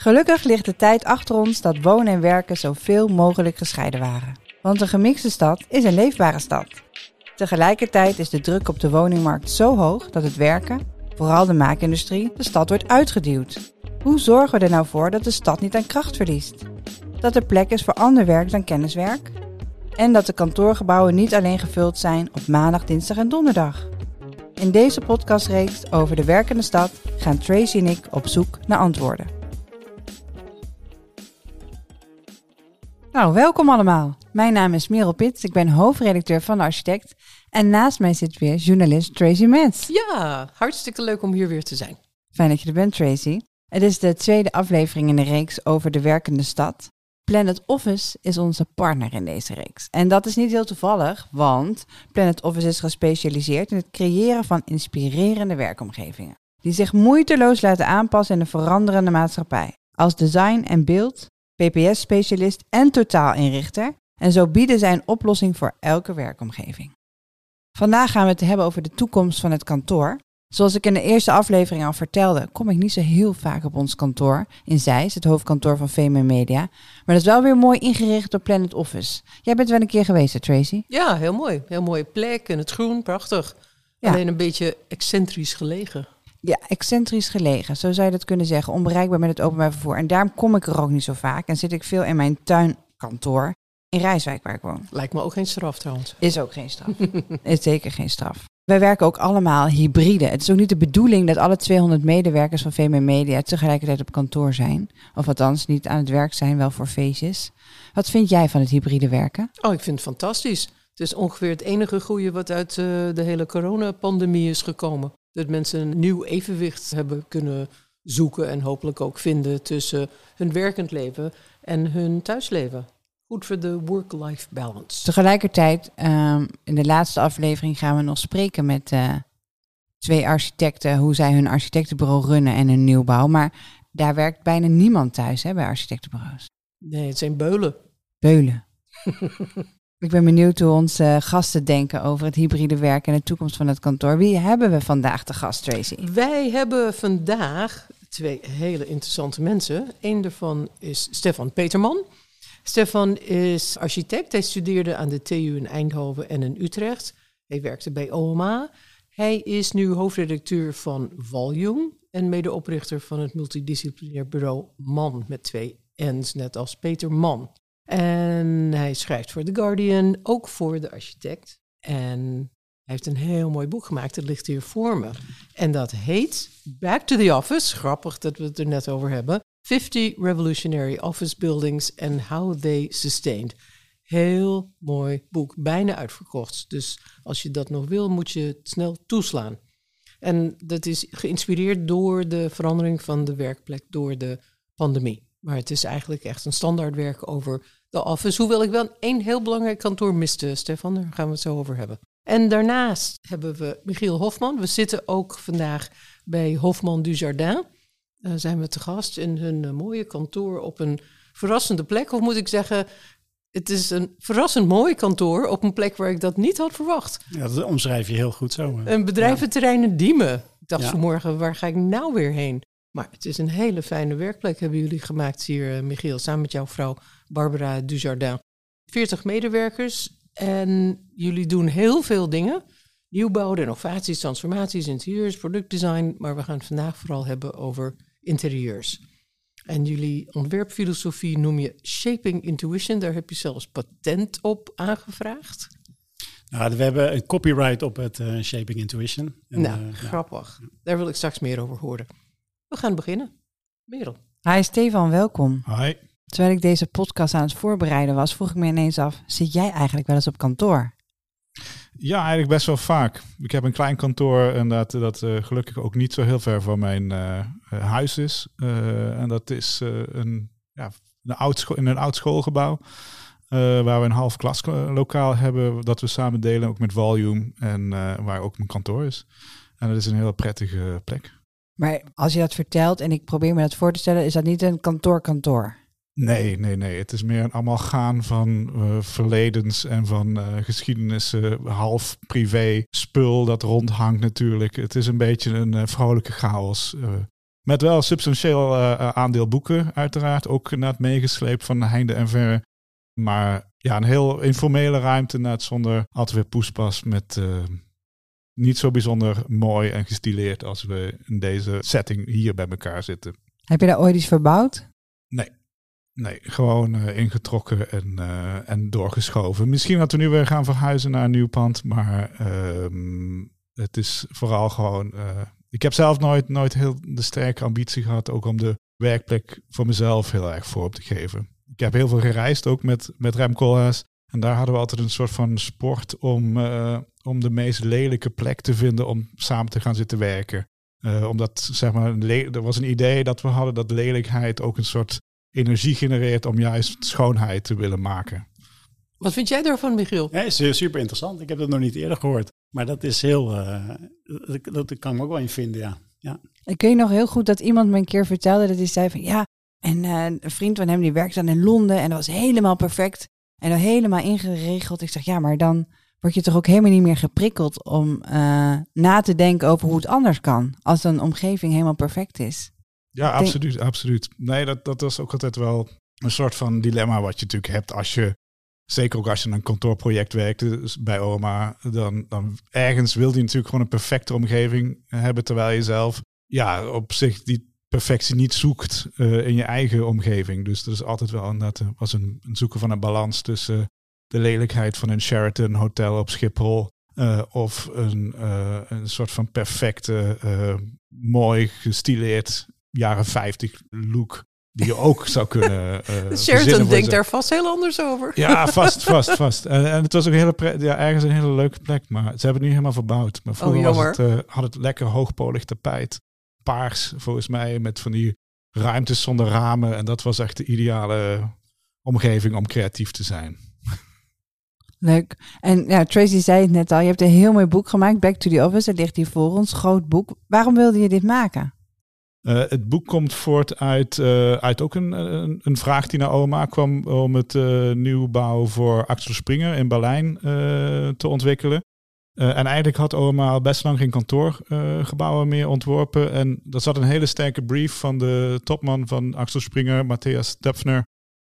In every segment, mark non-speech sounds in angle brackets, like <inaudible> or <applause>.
Gelukkig ligt de tijd achter ons dat wonen en werken zoveel mogelijk gescheiden waren. Want een gemixte stad is een leefbare stad. Tegelijkertijd is de druk op de woningmarkt zo hoog dat het werken, vooral de maakindustrie, de stad wordt uitgeduwd. Hoe zorgen we er nou voor dat de stad niet aan kracht verliest? Dat er plek is voor ander werk dan kenniswerk? En dat de kantoorgebouwen niet alleen gevuld zijn op maandag, dinsdag en donderdag? In deze podcastreeks over de werkende stad gaan Tracy en ik op zoek naar antwoorden. Nou, welkom allemaal. Mijn naam is Merel Pits, ik ben hoofdredacteur van de Architect. En naast mij zit weer journalist Tracy Mans. Ja, hartstikke leuk om hier weer te zijn. Fijn dat je er bent, Tracy. Het is de tweede aflevering in de reeks over de werkende stad. Planet Office is onze partner in deze reeks. En dat is niet heel toevallig, want Planet Office is gespecialiseerd in het creëren van inspirerende werkomgevingen. Die zich moeiteloos laten aanpassen in een veranderende maatschappij. Als design en beeld, PPS-specialist en totaalinrichter. En zo bieden zij een oplossing voor elke werkomgeving. Vandaag gaan we het hebben over de toekomst van het kantoor. Zoals ik in de eerste aflevering al vertelde, kom ik niet zo heel vaak op ons kantoor in Zeist, het hoofdkantoor van VME Media. Maar dat is wel weer mooi ingericht door Planet Office. Jij bent wel een keer geweest, Tracy? Ja, heel mooi. Heel mooie plek in het groen, prachtig. Alleen een beetje excentrisch gelegen. Ja, excentrisch gelegen, zo zou je dat kunnen zeggen. Onbereikbaar met het openbaar vervoer. En daarom kom ik er ook niet zo vaak en zit ik veel in mijn tuinkantoor in Rijswijk waar ik woon. Lijkt me ook geen straf trouwens. Is ook geen straf. <laughs> is zeker geen straf. Wij werken ook allemaal hybride. Het is ook niet de bedoeling dat alle 200 medewerkers van VME Media tegelijkertijd op kantoor zijn. Of althans niet aan het werk zijn, wel voor feestjes. Wat vind jij van het hybride werken? Oh, ik vind het fantastisch. Het is ongeveer het enige goede wat uit uh, de hele coronapandemie is gekomen. Dat mensen een nieuw evenwicht hebben kunnen zoeken en hopelijk ook vinden tussen hun werkend leven en hun thuisleven. Goed voor de work-life balance. Tegelijkertijd, um, in de laatste aflevering gaan we nog spreken met uh, twee architecten, hoe zij hun architectenbureau runnen en hun nieuwbouw. Maar daar werkt bijna niemand thuis hè, bij architectenbureaus. Nee, het zijn beulen. Beulen. <laughs> Ik ben benieuwd hoe onze gasten denken over het hybride werken en de toekomst van het kantoor. Wie hebben we vandaag de gast, Tracy? Wij hebben vandaag twee hele interessante mensen. Eén daarvan is Stefan Peterman. Stefan is architect. Hij studeerde aan de TU in Eindhoven en in Utrecht. Hij werkte bij OMA. Hij is nu hoofdredacteur van Volume en medeoprichter van het multidisciplinair bureau MAN met twee N's, net als Peter Mann. En hij schrijft voor The Guardian, ook voor de architect. En hij heeft een heel mooi boek gemaakt, dat ligt hier voor me. En dat heet Back to the Office. Grappig dat we het er net over hebben. 50 Revolutionary Office Buildings and How They Sustained. Heel mooi boek, bijna uitverkocht. Dus als je dat nog wil, moet je het snel toeslaan. En dat is geïnspireerd door de verandering van de werkplek door de pandemie. Maar het is eigenlijk echt een standaardwerk over de office. Hoewel ik wel één heel belangrijk kantoor miste, Stefan. Daar gaan we het zo over hebben. En daarnaast hebben we Michiel Hofman. We zitten ook vandaag bij Hofman Dujardin. Uh, zijn we te gast in hun uh, mooie kantoor op een verrassende plek. Of moet ik zeggen, het is een verrassend mooi kantoor op een plek waar ik dat niet had verwacht. Ja, dat omschrijf je heel goed zo. Een bedrijventerrein in Diemen. Ik dacht ja. vanmorgen, waar ga ik nou weer heen? Maar het is een hele fijne werkplek hebben jullie gemaakt hier, uh, Michiel, samen met jouw vrouw Barbara Dujardin. 40 medewerkers en jullie doen heel veel dingen. Nieuwbouw, renovaties, transformaties, interieurs, productdesign. Maar we gaan het vandaag vooral hebben over interieurs. En jullie ontwerpfilosofie noem je Shaping Intuition. Daar heb je zelfs patent op aangevraagd. Nou, we hebben een copyright op het uh, Shaping Intuition. En, nou, uh, grappig. Ja. Daar wil ik straks meer over horen. We gaan beginnen. Merel. Hi Stefan, welkom. Hi. Terwijl ik deze podcast aan het voorbereiden was, vroeg ik me ineens af: zit jij eigenlijk wel eens op kantoor? Ja, eigenlijk best wel vaak. Ik heb een klein kantoor en dat, dat uh, gelukkig ook niet zo heel ver van mijn uh, huis is. Uh, en dat is een, ja, een oud in een oud schoolgebouw. waar we een half klaslokaal hebben, dat we samen delen, ook met Volume. En waar ook mijn kantoor is. En dat is een heel prettige plek. Maar als je dat vertelt en ik probeer me dat voor te stellen, is dat niet een kantoor-kantoor? Nee, nee, nee. Het is meer een amalgaan van uh, verledens en van uh, geschiedenissen, half privé spul dat rondhangt natuurlijk. Het is een beetje een uh, vrolijke chaos. Met wel substantieel aandeel boeken, uiteraard. Ook net meegesleept van heinde en verre. Maar ja, een heel informele ruimte, net zonder altijd weer poespas. Met niet zo bijzonder mooi en gestileerd als we in deze setting hier bij elkaar zitten. Heb je daar ooit iets verbouwd? Nee. Nee, gewoon uh, ingetrokken en, uh, en doorgeschoven. Misschien dat we nu weer gaan verhuizen naar een nieuw pand, maar uh, het is vooral gewoon. Uh, ik heb zelf nooit, nooit heel de sterke ambitie gehad, ook om de werkplek voor mezelf heel erg vorm te geven. Ik heb heel veel gereisd, ook met, met Rem Koolhaas. En daar hadden we altijd een soort van sport om, om de meest lelijke plek te vinden om samen te gaan zitten werken. omdat, zeg maar, er was een idee dat we hadden dat lelijkheid ook een soort energie genereert om juist schoonheid te willen maken. Wat vind jij daarvan, Michiel? Ja, is super interessant. Ik heb dat nog niet eerder gehoord. Maar dat is heel, uh, dat, dat, kan ik ook wel in vinden, ja. ja. Ik weet nog heel goed dat iemand me een keer vertelde dat hij zei van ja, en uh, een vriend van hem die werkt dan in Londen en dat was helemaal perfect en dan helemaal ingeregeld. Ik zeg ja, maar dan word je toch ook helemaal niet meer geprikkeld om uh, na te denken over hoe het anders kan als een omgeving helemaal perfect is. Ja, absoluut, absoluut. Nee, dat, dat was ook altijd wel een soort van dilemma wat je natuurlijk hebt als je, zeker ook als je een kantoorproject werkt dus bij OMA, dan, dan ergens wil je natuurlijk gewoon een perfecte omgeving hebben, terwijl je zelf ja, op zich die perfectie niet zoekt uh, in je eigen omgeving. Dus dat is altijd wel inderdaad was een, een zoeken van een balans tussen de lelijkheid van een Sheraton hotel op Schiphol uh, of een, uh, een soort van perfecte, mooi gestileerd jaren 50 look die je ook zou kunnen. <laughs> Sheraton denkt daar vast heel anders over. Ja, <laughs> vast, vast, vast. En, en het was ook een hele ja, ergens een hele leuke plek, maar ze hebben het nu helemaal verbouwd. Maar vroeger oh, was het, had het lekker hoogpolig tapijt. Paars, volgens mij, met van die ruimtes zonder ramen. En dat was echt de ideale omgeving om creatief te zijn. Leuk. En ja, Tracy zei het net al, je hebt een heel mooi boek gemaakt, Back to the Office. Het ligt hier voor ons, groot boek. Waarom wilde je dit maken? Uh, het boek komt voort uit, uh, uit ook een, een, een, vraag die naar OMA kwam om het uh, nieuwbouw voor Axel Springer in Berlijn te ontwikkelen. En eigenlijk had OMA al best lang geen kantoorgebouwen meer ontworpen. En er zat een hele sterke brief van de topman van Axel Springer, Matthias Döpfner,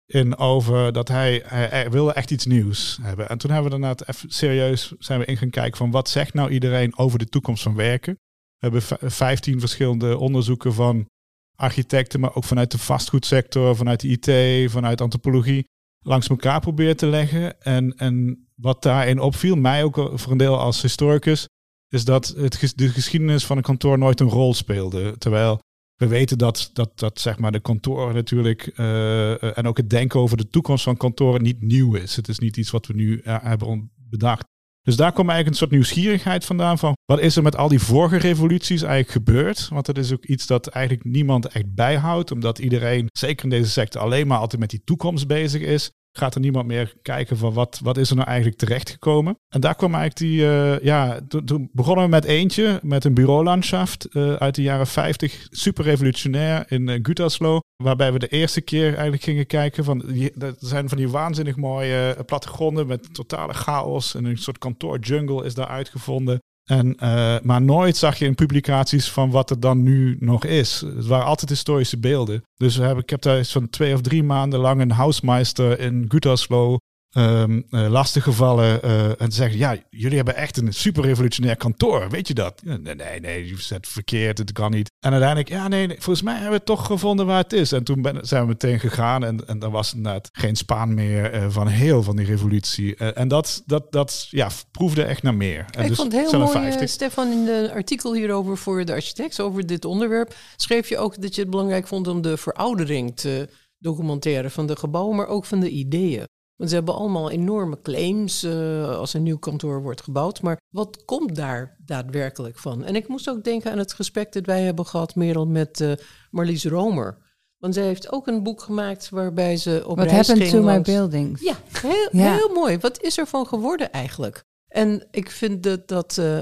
in over dat hij, wilde echt iets nieuws hebben. En toen hebben we daarna serieus zijn we in gaan kijken van wat zegt nou iedereen over de toekomst van werken. We hebben vijftien verschillende onderzoeken van architecten, maar ook vanuit de vastgoedsector, vanuit de IT, vanuit antropologie, langs elkaar proberen te leggen. En, en wat daarin opviel, mij ook voor een deel als historicus, is dat het, de geschiedenis van een kantoor nooit een rol speelde. Terwijl we weten dat, dat, dat zeg maar de kantoren natuurlijk uh, en ook het denken over de toekomst van kantoren niet nieuw is. Het is niet iets wat we nu uh, hebben bedacht. Dus daar kwam eigenlijk een soort nieuwsgierigheid vandaan van wat is er met al die vorige revoluties eigenlijk gebeurd? Want dat is ook iets dat eigenlijk niemand echt bijhoudt, omdat iedereen, zeker in deze sector, alleen maar altijd met die toekomst bezig is gaat er niemand meer kijken van wat, wat is er nou eigenlijk terechtgekomen. En daar kwam eigenlijk die, uh, ja, toen, begonnen we met eentje, met een bureaulandschaft uh, uit de jaren 50, super revolutionair in uh, waarbij we de eerste keer eigenlijk gingen kijken van, er zijn van die waanzinnig mooie plattegronden met totale chaos en een soort kantoorjungle is daar uitgevonden. En, uh, maar nooit zag je in publicaties van wat er dan nu nog is. Het waren altijd historische beelden. Dus ik heb daar van twee of drie maanden lang een housemeister in Gütersloh um, uh, lastiggevallen uh, en zeggen, ja, jullie hebben echt een super revolutionair kantoor, weet je dat? Nee, nee, nee, je zet verkeerd, het kan niet. En uiteindelijk, ja, nee, nee, volgens mij hebben we het toch gevonden waar het is. En toen ben, zijn we meteen gegaan en, en dan was inderdaad geen spaan meer uh, van heel van die revolutie. en dat, dat, dat ja, proefde echt naar meer. En ik dus vond het heel mooi, Stefan, in de artikel hierover voor de architect, over dit onderwerp, schreef je ook dat je het belangrijk vond om de veroudering te documenteren van de gebouwen, maar ook van de ideeën. Want ze hebben allemaal enorme claims uh, als een nieuw kantoor wordt gebouwd. Maar wat komt daar daadwerkelijk van? En ik moest ook denken aan het gesprek dat wij hebben gehad, Merel, met uh, Marlies Romer. Want zij heeft ook een boek gemaakt waarbij ze op What reis happened ging to langs... my buildings? Ja, heel, ja. heel mooi. Wat is er van geworden eigenlijk? En ik vind dat, dat uh,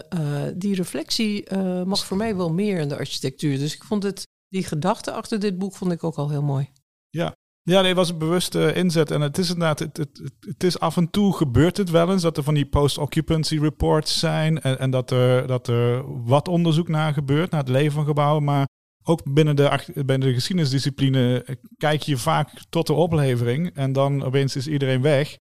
die reflectie mag voor mij wel meer in de architectuur. Dus ik vond het, die gedachte achter dit boek vond ik ook al heel mooi. Ja, ja, nee, was een bewuste inzet. En het is inderdaad, het, het, het is af en toe gebeurt het wel eens dat er van die post-occupancy reports zijn. En, en dat, er, dat er wat onderzoek naar gebeurt, naar het leven van gebouwen. Maar ook binnen de, binnen de geschiedenisdiscipline kijk je vaak tot de oplevering en dan opeens is iedereen weg.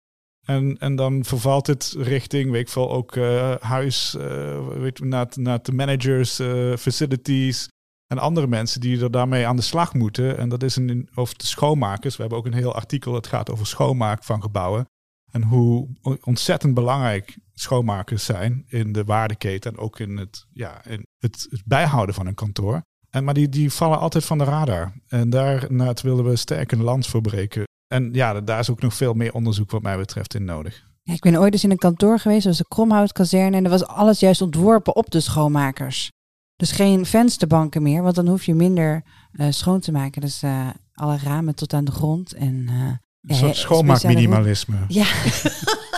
En, en dan vervalt het richting, weet ik veel, ook eh, huis, eh, weet naar, naar de managers, eh, facilities en andere mensen die er daarmee aan de slag moeten. En dat is een, over de schoonmakers. We hebben ook een heel artikel dat gaat over schoonmaak van gebouwen. En hoe ontzettend belangrijk schoonmakers zijn in de waardeketen en ook in het, ja, het, bijhouden van een kantoor. En, maar die, die vallen altijd van de radar. En daarnaar willen we sterk een lans voor breken. En ja, daar is ook nog veel meer onderzoek wat mij betreft in nodig. Ja, ik ben ooit eens in een kantoor geweest, dat was de Kromhoutkazerne. En er was alles juist ontworpen op de schoonmakers. Dus geen vensterbanken meer, want dan hoef je minder eh, schoon te maken. Dus eh, alle ramen tot aan de grond. En, eh, Een soort ja, schoonmaakminimalisme. Ja,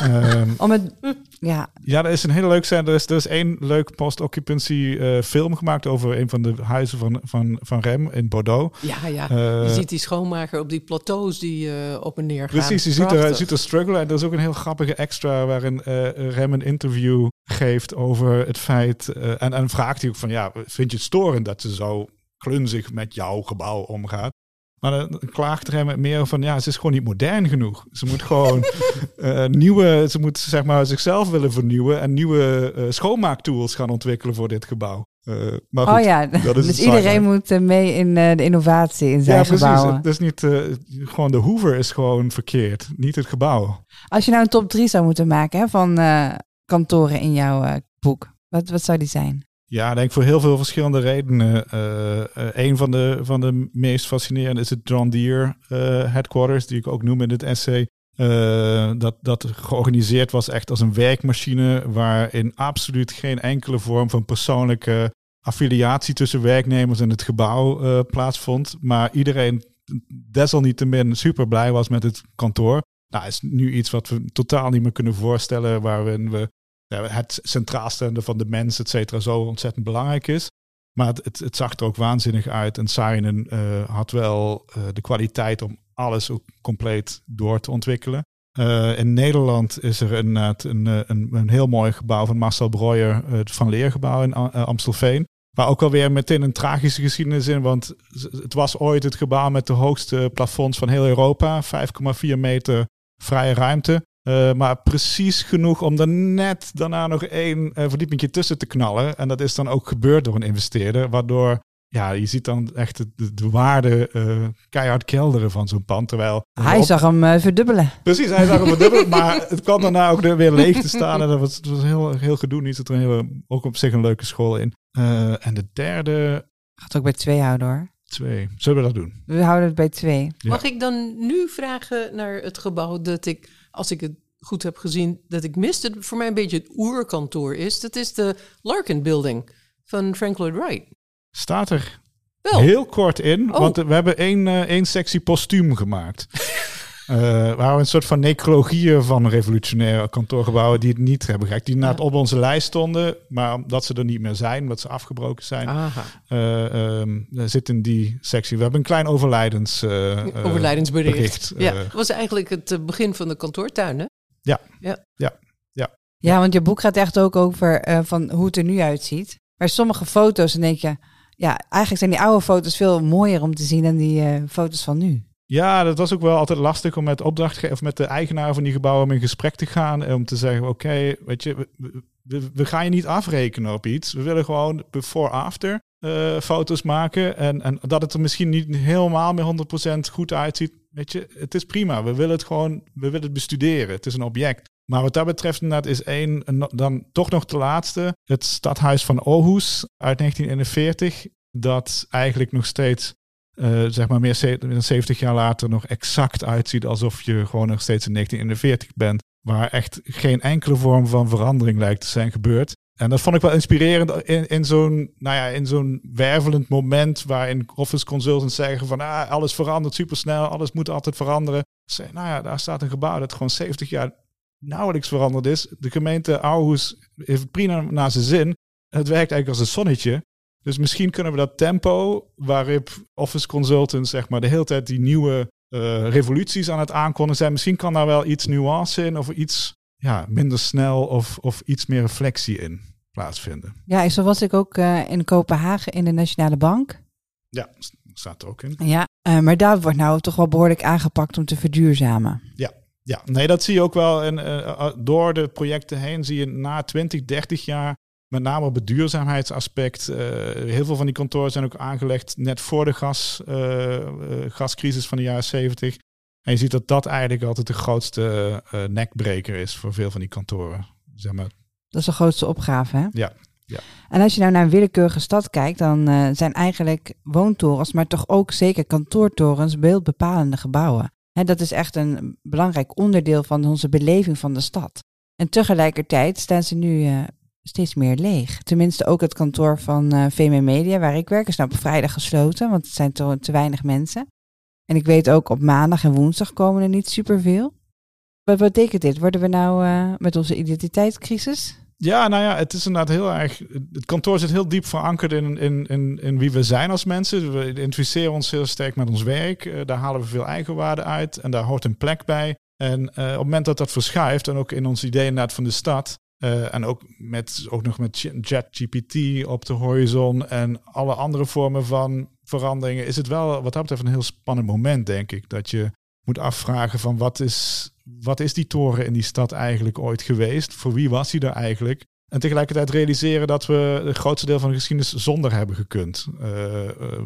Ehm, <laughs> om het, ja, ja, er is een hele leuk zijn. Er is, er is één leuk post-occupancy eh, film gemaakt over een van de huizen van, van, van Rem in Bordeaux. Ja, ja. Eh, je ziet die schoonmaker op die plateaus die eh, op en neer gaan. Precies, je ziet er, ziet er struggle. En er is ook een heel grappige extra waarin eh, Rem een interview geeft over het feit. eh, en, en vraagt hij ook van, ja, vind je het storend dat ze zo klunzig met jouw gebouw omgaat? Maar dan klaagt Rem meer van, ja, ze is gewoon niet modern genoeg. Ze moet gewoon <laughs> eh, nieuwe, ze moet zeg maar zichzelf willen vernieuwen en nieuwe eh, schoonmaaktools gaan ontwikkelen voor dit gebouw. Eh, maar goed, oh ja, dat is <laughs> dus iedereen moet eh, mee in eh, de innovatie in zijn Ja, precies. gebouwen. Het is niet, eh, gewoon de hoever is gewoon verkeerd, niet het gebouw. Als je nou een top 3 zou moeten maken hè, van eh, kantoren in jouw eh, boek, wat, wat zou die zijn? Ja, denk voor heel veel verschillende redenen. Eh, een van de, van de meest fascinerende is het John Deere eh, headquarters, die ik ook noem in het essay. Dat, dat georganiseerd was echt als een werkmachine waarin absoluut geen enkele vorm van persoonlijke affiliatie tussen werknemers en het gebouw plaatsvond. Maar iedereen desalniettemin super blij was met het kantoor. Nou, is nu iets wat we totaal niet meer kunnen voorstellen, waarin we het centraal stellen van de mens, et cetera, zo ontzettend belangrijk is. Maar het, het, zag er ook waanzinnig uit. En Saarinen eh, had wel eh, de kwaliteit om alles ook compleet door te ontwikkelen. Eh, in Nederland is er een, een, een, heel mooi gebouw van Marcel Breuer, het Van Leergebouw in Amstelveen. Waar ook alweer meteen een tragische geschiedenis in, want het was ooit het gebouw met de hoogste plafonds van heel Europa. 5,4 meter vrije ruimte. Uh, maar precies genoeg om er net daarna nog één uh, verdiepingje tussen te knallen. En dat is dan ook gebeurd door een investeerder. Waardoor, ja, je ziet dan echt de, de waarde uh, keihard kelderen van zo'n pand. Terwijl... Hij op... zag hem uh, verdubbelen. Precies, hij zag hem verdubbelen. maar <laughs> het kwam daarna ook weer leeg te staan. En dat was, dat was heel, heel gedoe. Niet zit er een hele, ook op zich een leuke school in. Uh, en de derde... Gaat ook bij twee houden hoor. Twee. Zullen we dat doen? We houden het bij twee. Ja. Mag ik dan nu vragen naar het gebouw dat ik, als ik het goed heb gezien, dat ik miste, voor mij een beetje het oerkantoor is. Dat is de Larkin Building van Frank Lloyd Wright. Staat er Wel. heel kort in, oh. want we hebben één, uh, één sectie postuum gemaakt. <laughs> Uh, waar we een soort van necrologieën van revolutionaire kantoorgebouwen die het niet hebben gehad. Die inderdaad op onze lijst stonden, maar omdat ze er niet meer zijn, omdat ze afgebroken zijn, uh, um, zit in die sectie. We hebben een klein overlijdens, overlijdensbericht. Bericht, ja, dat was eigenlijk het begin van de kantoortuin, hè? Ja. Ja. ja, ja. Ja, want je boek gaat echt ook over uh, van hoe het er nu uitziet. Maar sommige foto's, dan denk je, ja, eigenlijk zijn die oude foto's veel mooier om te zien dan die uh, foto's van nu. Ja, dat was ook wel altijd lastig om met opdrachtgever of met de eigenaar van die gebouwen in gesprek te gaan. En om te zeggen, oké, weet je, we, gaan je niet afrekenen op iets. We willen gewoon before-after uh, foto's maken. En, en dat het er misschien niet helemaal meer 100% goed uitziet. Weet je, het is prima. We willen het gewoon, we willen het bestuderen. Het is een object. Maar wat dat betreft inderdaad is één, dan toch nog de laatste. Het stadhuis van Aarhus uit 1941. Dat eigenlijk nog steeds uh, zeg maar meer dan 70 jaar later nog exact uitziet alsof je gewoon nog steeds in 1941 bent. Waar echt geen enkele vorm van verandering lijkt te zijn gebeurd. En dat vond ik wel inspirerend in, in zo'n nou ja, in zo'n wervelend moment waarin office consultants zeggen van ah, alles verandert supersnel, alles moet altijd veranderen. Zeg, nou ja, daar staat een gebouw dat gewoon 70 jaar nauwelijks veranderd is. De gemeente Aarhus heeft prima naar zijn zin. Het werkt eigenlijk als een zonnetje. Dus misschien kunnen we dat tempo waarop office consultants zeg maar de hele tijd die nieuwe uh, revoluties aan het aankondigen zijn. Misschien kan daar wel iets nuance in of iets ja, minder snel of, of iets meer reflectie in plaatsvinden. Ja, zo was ik ook uh, in Kopenhagen in de Nationale Bank. Ja, staat er ook in. Ja, uh, maar daar wordt nou toch wel behoorlijk aangepakt om te verduurzamen. Ja, ja, nee, dat zie je ook wel. En uh, door de projecten heen zie je na 20, 30 jaar, met name op het duurzaamheidsaspect. Uh, heel veel van die kantoren zijn ook aangelegd net voor de gas, gascrisis van de jaren 70. En je ziet dat dat eigenlijk altijd de grootste nekbreker is voor veel van die kantoren. Zeg maar. Dat is de grootste opgave, hè? Ja, ja. En als je nou naar een willekeurige stad kijkt, dan uh, zijn eigenlijk woontorens, maar toch ook zeker kantoortorens, beeldbepalende gebouwen. He, dat is echt een belangrijk onderdeel van onze beleving van de stad. En tegelijkertijd staan ze nu uh, steeds meer leeg. Tenminste ook het kantoor van uh, VM Media, waar ik werk, is nou op vrijdag gesloten, want het zijn te, te weinig mensen. En ik weet ook op maandag en woensdag komen er niet superveel. Wat betekent dit? Worden we nou met onze identiteitscrisis ja, nou ja, het is inderdaad heel erg. Het kantoor zit heel diep verankerd in, in, in, in wie we zijn als mensen. We identificeren ons heel sterk met ons werk. Uh, daar halen we veel eigenwaarde uit en daar hoort een plek bij. En op het moment dat dat verschuift, en ook in ons idee inderdaad van de stad, uh, en ook, met, ook nog met ChatGPT op de horizon en alle andere vormen van veranderingen, is het wel wat dat betreft een heel spannend moment, denk ik. Dat je moet afvragen van wat is, wat is die toren in die stad eigenlijk ooit geweest? Voor wie was hij er eigenlijk? En tegelijkertijd realiseren dat we het grootste deel van de geschiedenis zonder hebben gekund. Uh,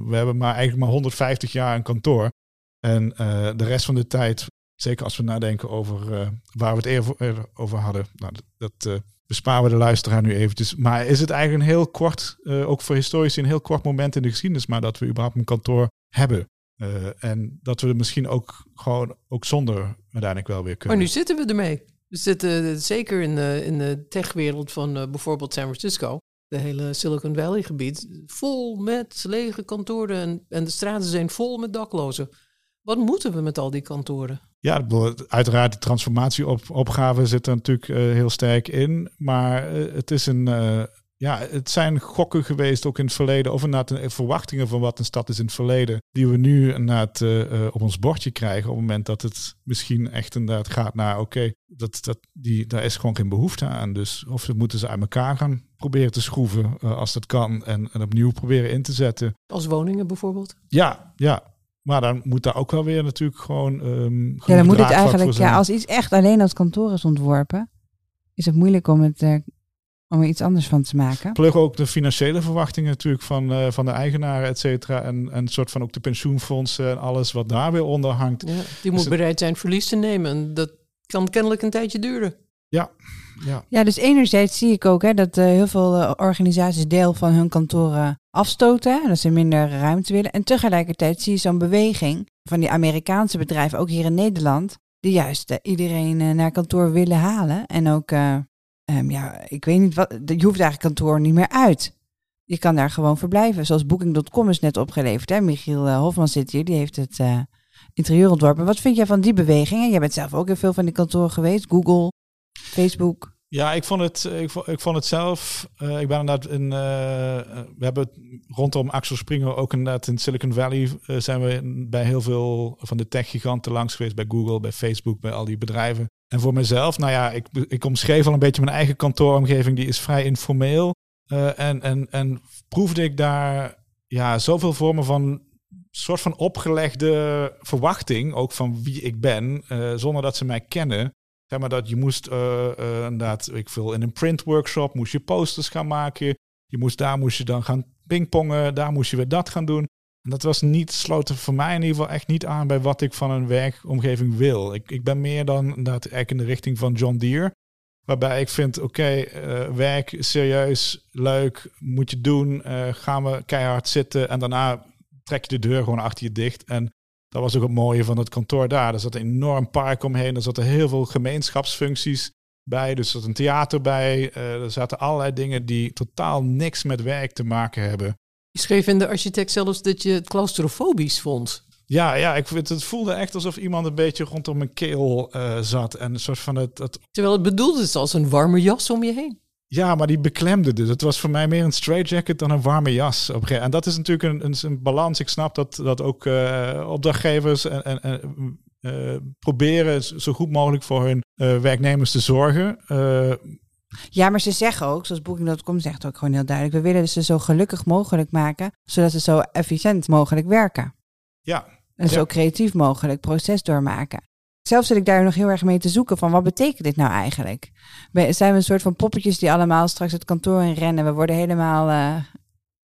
we hebben maar eigenlijk maar 150 jaar een kantoor. En de rest van de tijd, zeker als we nadenken over uh, waar we het eerder over hadden, nou, dat besparen we de luisteraar nu eventjes. Maar is het eigenlijk een heel kort, ook voor historici, een heel kort moment in de geschiedenis, maar dat we überhaupt een kantoor hebben. En dat we er misschien ook gewoon ook zonder uiteindelijk wel weer kunnen. Maar nu zitten we ermee. We zitten zeker in de, in de techwereld van bijvoorbeeld San Francisco. De hele Silicon Valley gebied. Vol met lege kantoren en, en de straten zijn vol met daklozen. Wat moeten we met al die kantoren? Ja, uiteraard de transformatieopgave zit er natuurlijk uh, heel sterk in. Maar het is een, ja, het zijn gokken geweest ook in het verleden. Of inderdaad verwachtingen van wat een stad is in het verleden. Die we nu inderdaad uh, op ons bordje krijgen. Op het moment dat het misschien echt inderdaad gaat naar oké, dat, dat, die, daar is gewoon geen behoefte aan. Dus of ze moeten ze uit elkaar gaan proberen te schroeven als dat kan. En, en opnieuw proberen in te zetten. Als woningen bijvoorbeeld? Ja, ja. Maar dan moet daar ook wel weer natuurlijk gewoon. Um, ja, dan moet het eigenlijk, ja, als iets echt alleen als kantoor is ontworpen, is het moeilijk om het uh, om er iets anders van te maken. Plug ook de financiële verwachtingen natuurlijk van, uh, van de eigenaren, et cetera. En, en soort van ook de pensioenfondsen en alles wat daar weer onder hangt. Ja, die moet bereid zijn verlies te nemen. En dat kan kennelijk een tijdje duren. Ja, ja. ja dus enerzijds zie ik ook hè, dat uh, heel veel uh, organisaties deel van hun kantoren afstoten. Dat ze minder ruimte willen. En tegelijkertijd zie je zo'n beweging van die Amerikaanse bedrijven, ook hier in Nederland, die juist iedereen naar kantoor willen halen. En ook Um, ja, ik weet niet wat. Je hoeft eigenlijk kantoor niet meer uit. Je kan daar gewoon verblijven. Zoals Booking.com is net opgeleverd. Hè? Michiel Hofman zit hier, die heeft het interieur ontworpen. Wat vind jij van die bewegingen? Jij bent zelf ook heel veel van die kantoren geweest. Google, Facebook. Ja, ik vond het, ik vond, ik het zelf. Uh, ik ben inderdaad in. Uh, we hebben rondom Axel Springer ook inderdaad in Silicon Valley. Uh, zijn we bij heel veel van de tech-giganten langs geweest. Bij Google, bij Facebook, bij al die bedrijven. En voor mezelf, nou ja, ik, ik omschreef al een beetje mijn eigen kantooromgeving. Die is vrij informeel. en, en, en proefde ik daar ja, zoveel vormen van soort van opgelegde verwachting, ook van wie ik ben, zonder dat ze mij kennen. Zeg maar dat je moest uh, uh, inderdaad, ik veel, in een print workshop moest je posters gaan maken. Je moest, daar moest je dan gaan pingpongen, daar moest je weer dat gaan doen. En dat was niet, sloten voor mij in ieder geval echt niet aan bij wat ik van een werkomgeving wil. Ik, ik ben meer dan inderdaad eigenlijk in de richting van John Deere. Waarbij ik vind, oké, uh, werk serieus, leuk, moet je doen. gaan we keihard zitten en daarna trek je de deur gewoon achter je dicht. En dat was ook het mooie van het kantoor daar. Er zat een enorm park omheen. Er zaten heel veel gemeenschapsfuncties bij. Dus er zat een theater bij. Uh, er zaten allerlei dingen die totaal niks met werk te maken hebben. Je schreef in de architect zelfs dat je het claustrofobisch vond. Ja, ja, ik het voelde echt alsof iemand een beetje rondom mijn keel uh, zat. En een soort van het, het... Terwijl het bedoeld is als een warme jas om je heen. Ja, maar die beklemde dus. Het was voor mij meer een straitjacket dan een warme jas. Op en dat is natuurlijk een, een, een, balans. Ik snap dat, dat ook uh, opdrachtgevers en, en, en uh, proberen zo goed mogelijk voor hun uh, werknemers te zorgen. Ja, maar ze zeggen ook, zoals Booking.com zegt ook gewoon heel duidelijk, we willen ze zo gelukkig mogelijk maken, zodat ze zo efficiënt mogelijk werken. Ja, En zo creatief mogelijk proces doormaken. Zelf zit ik daar nog heel erg mee te zoeken van wat betekent dit nou eigenlijk? Zijn we een soort van poppetjes die allemaal straks het kantoor in rennen? We worden helemaal eh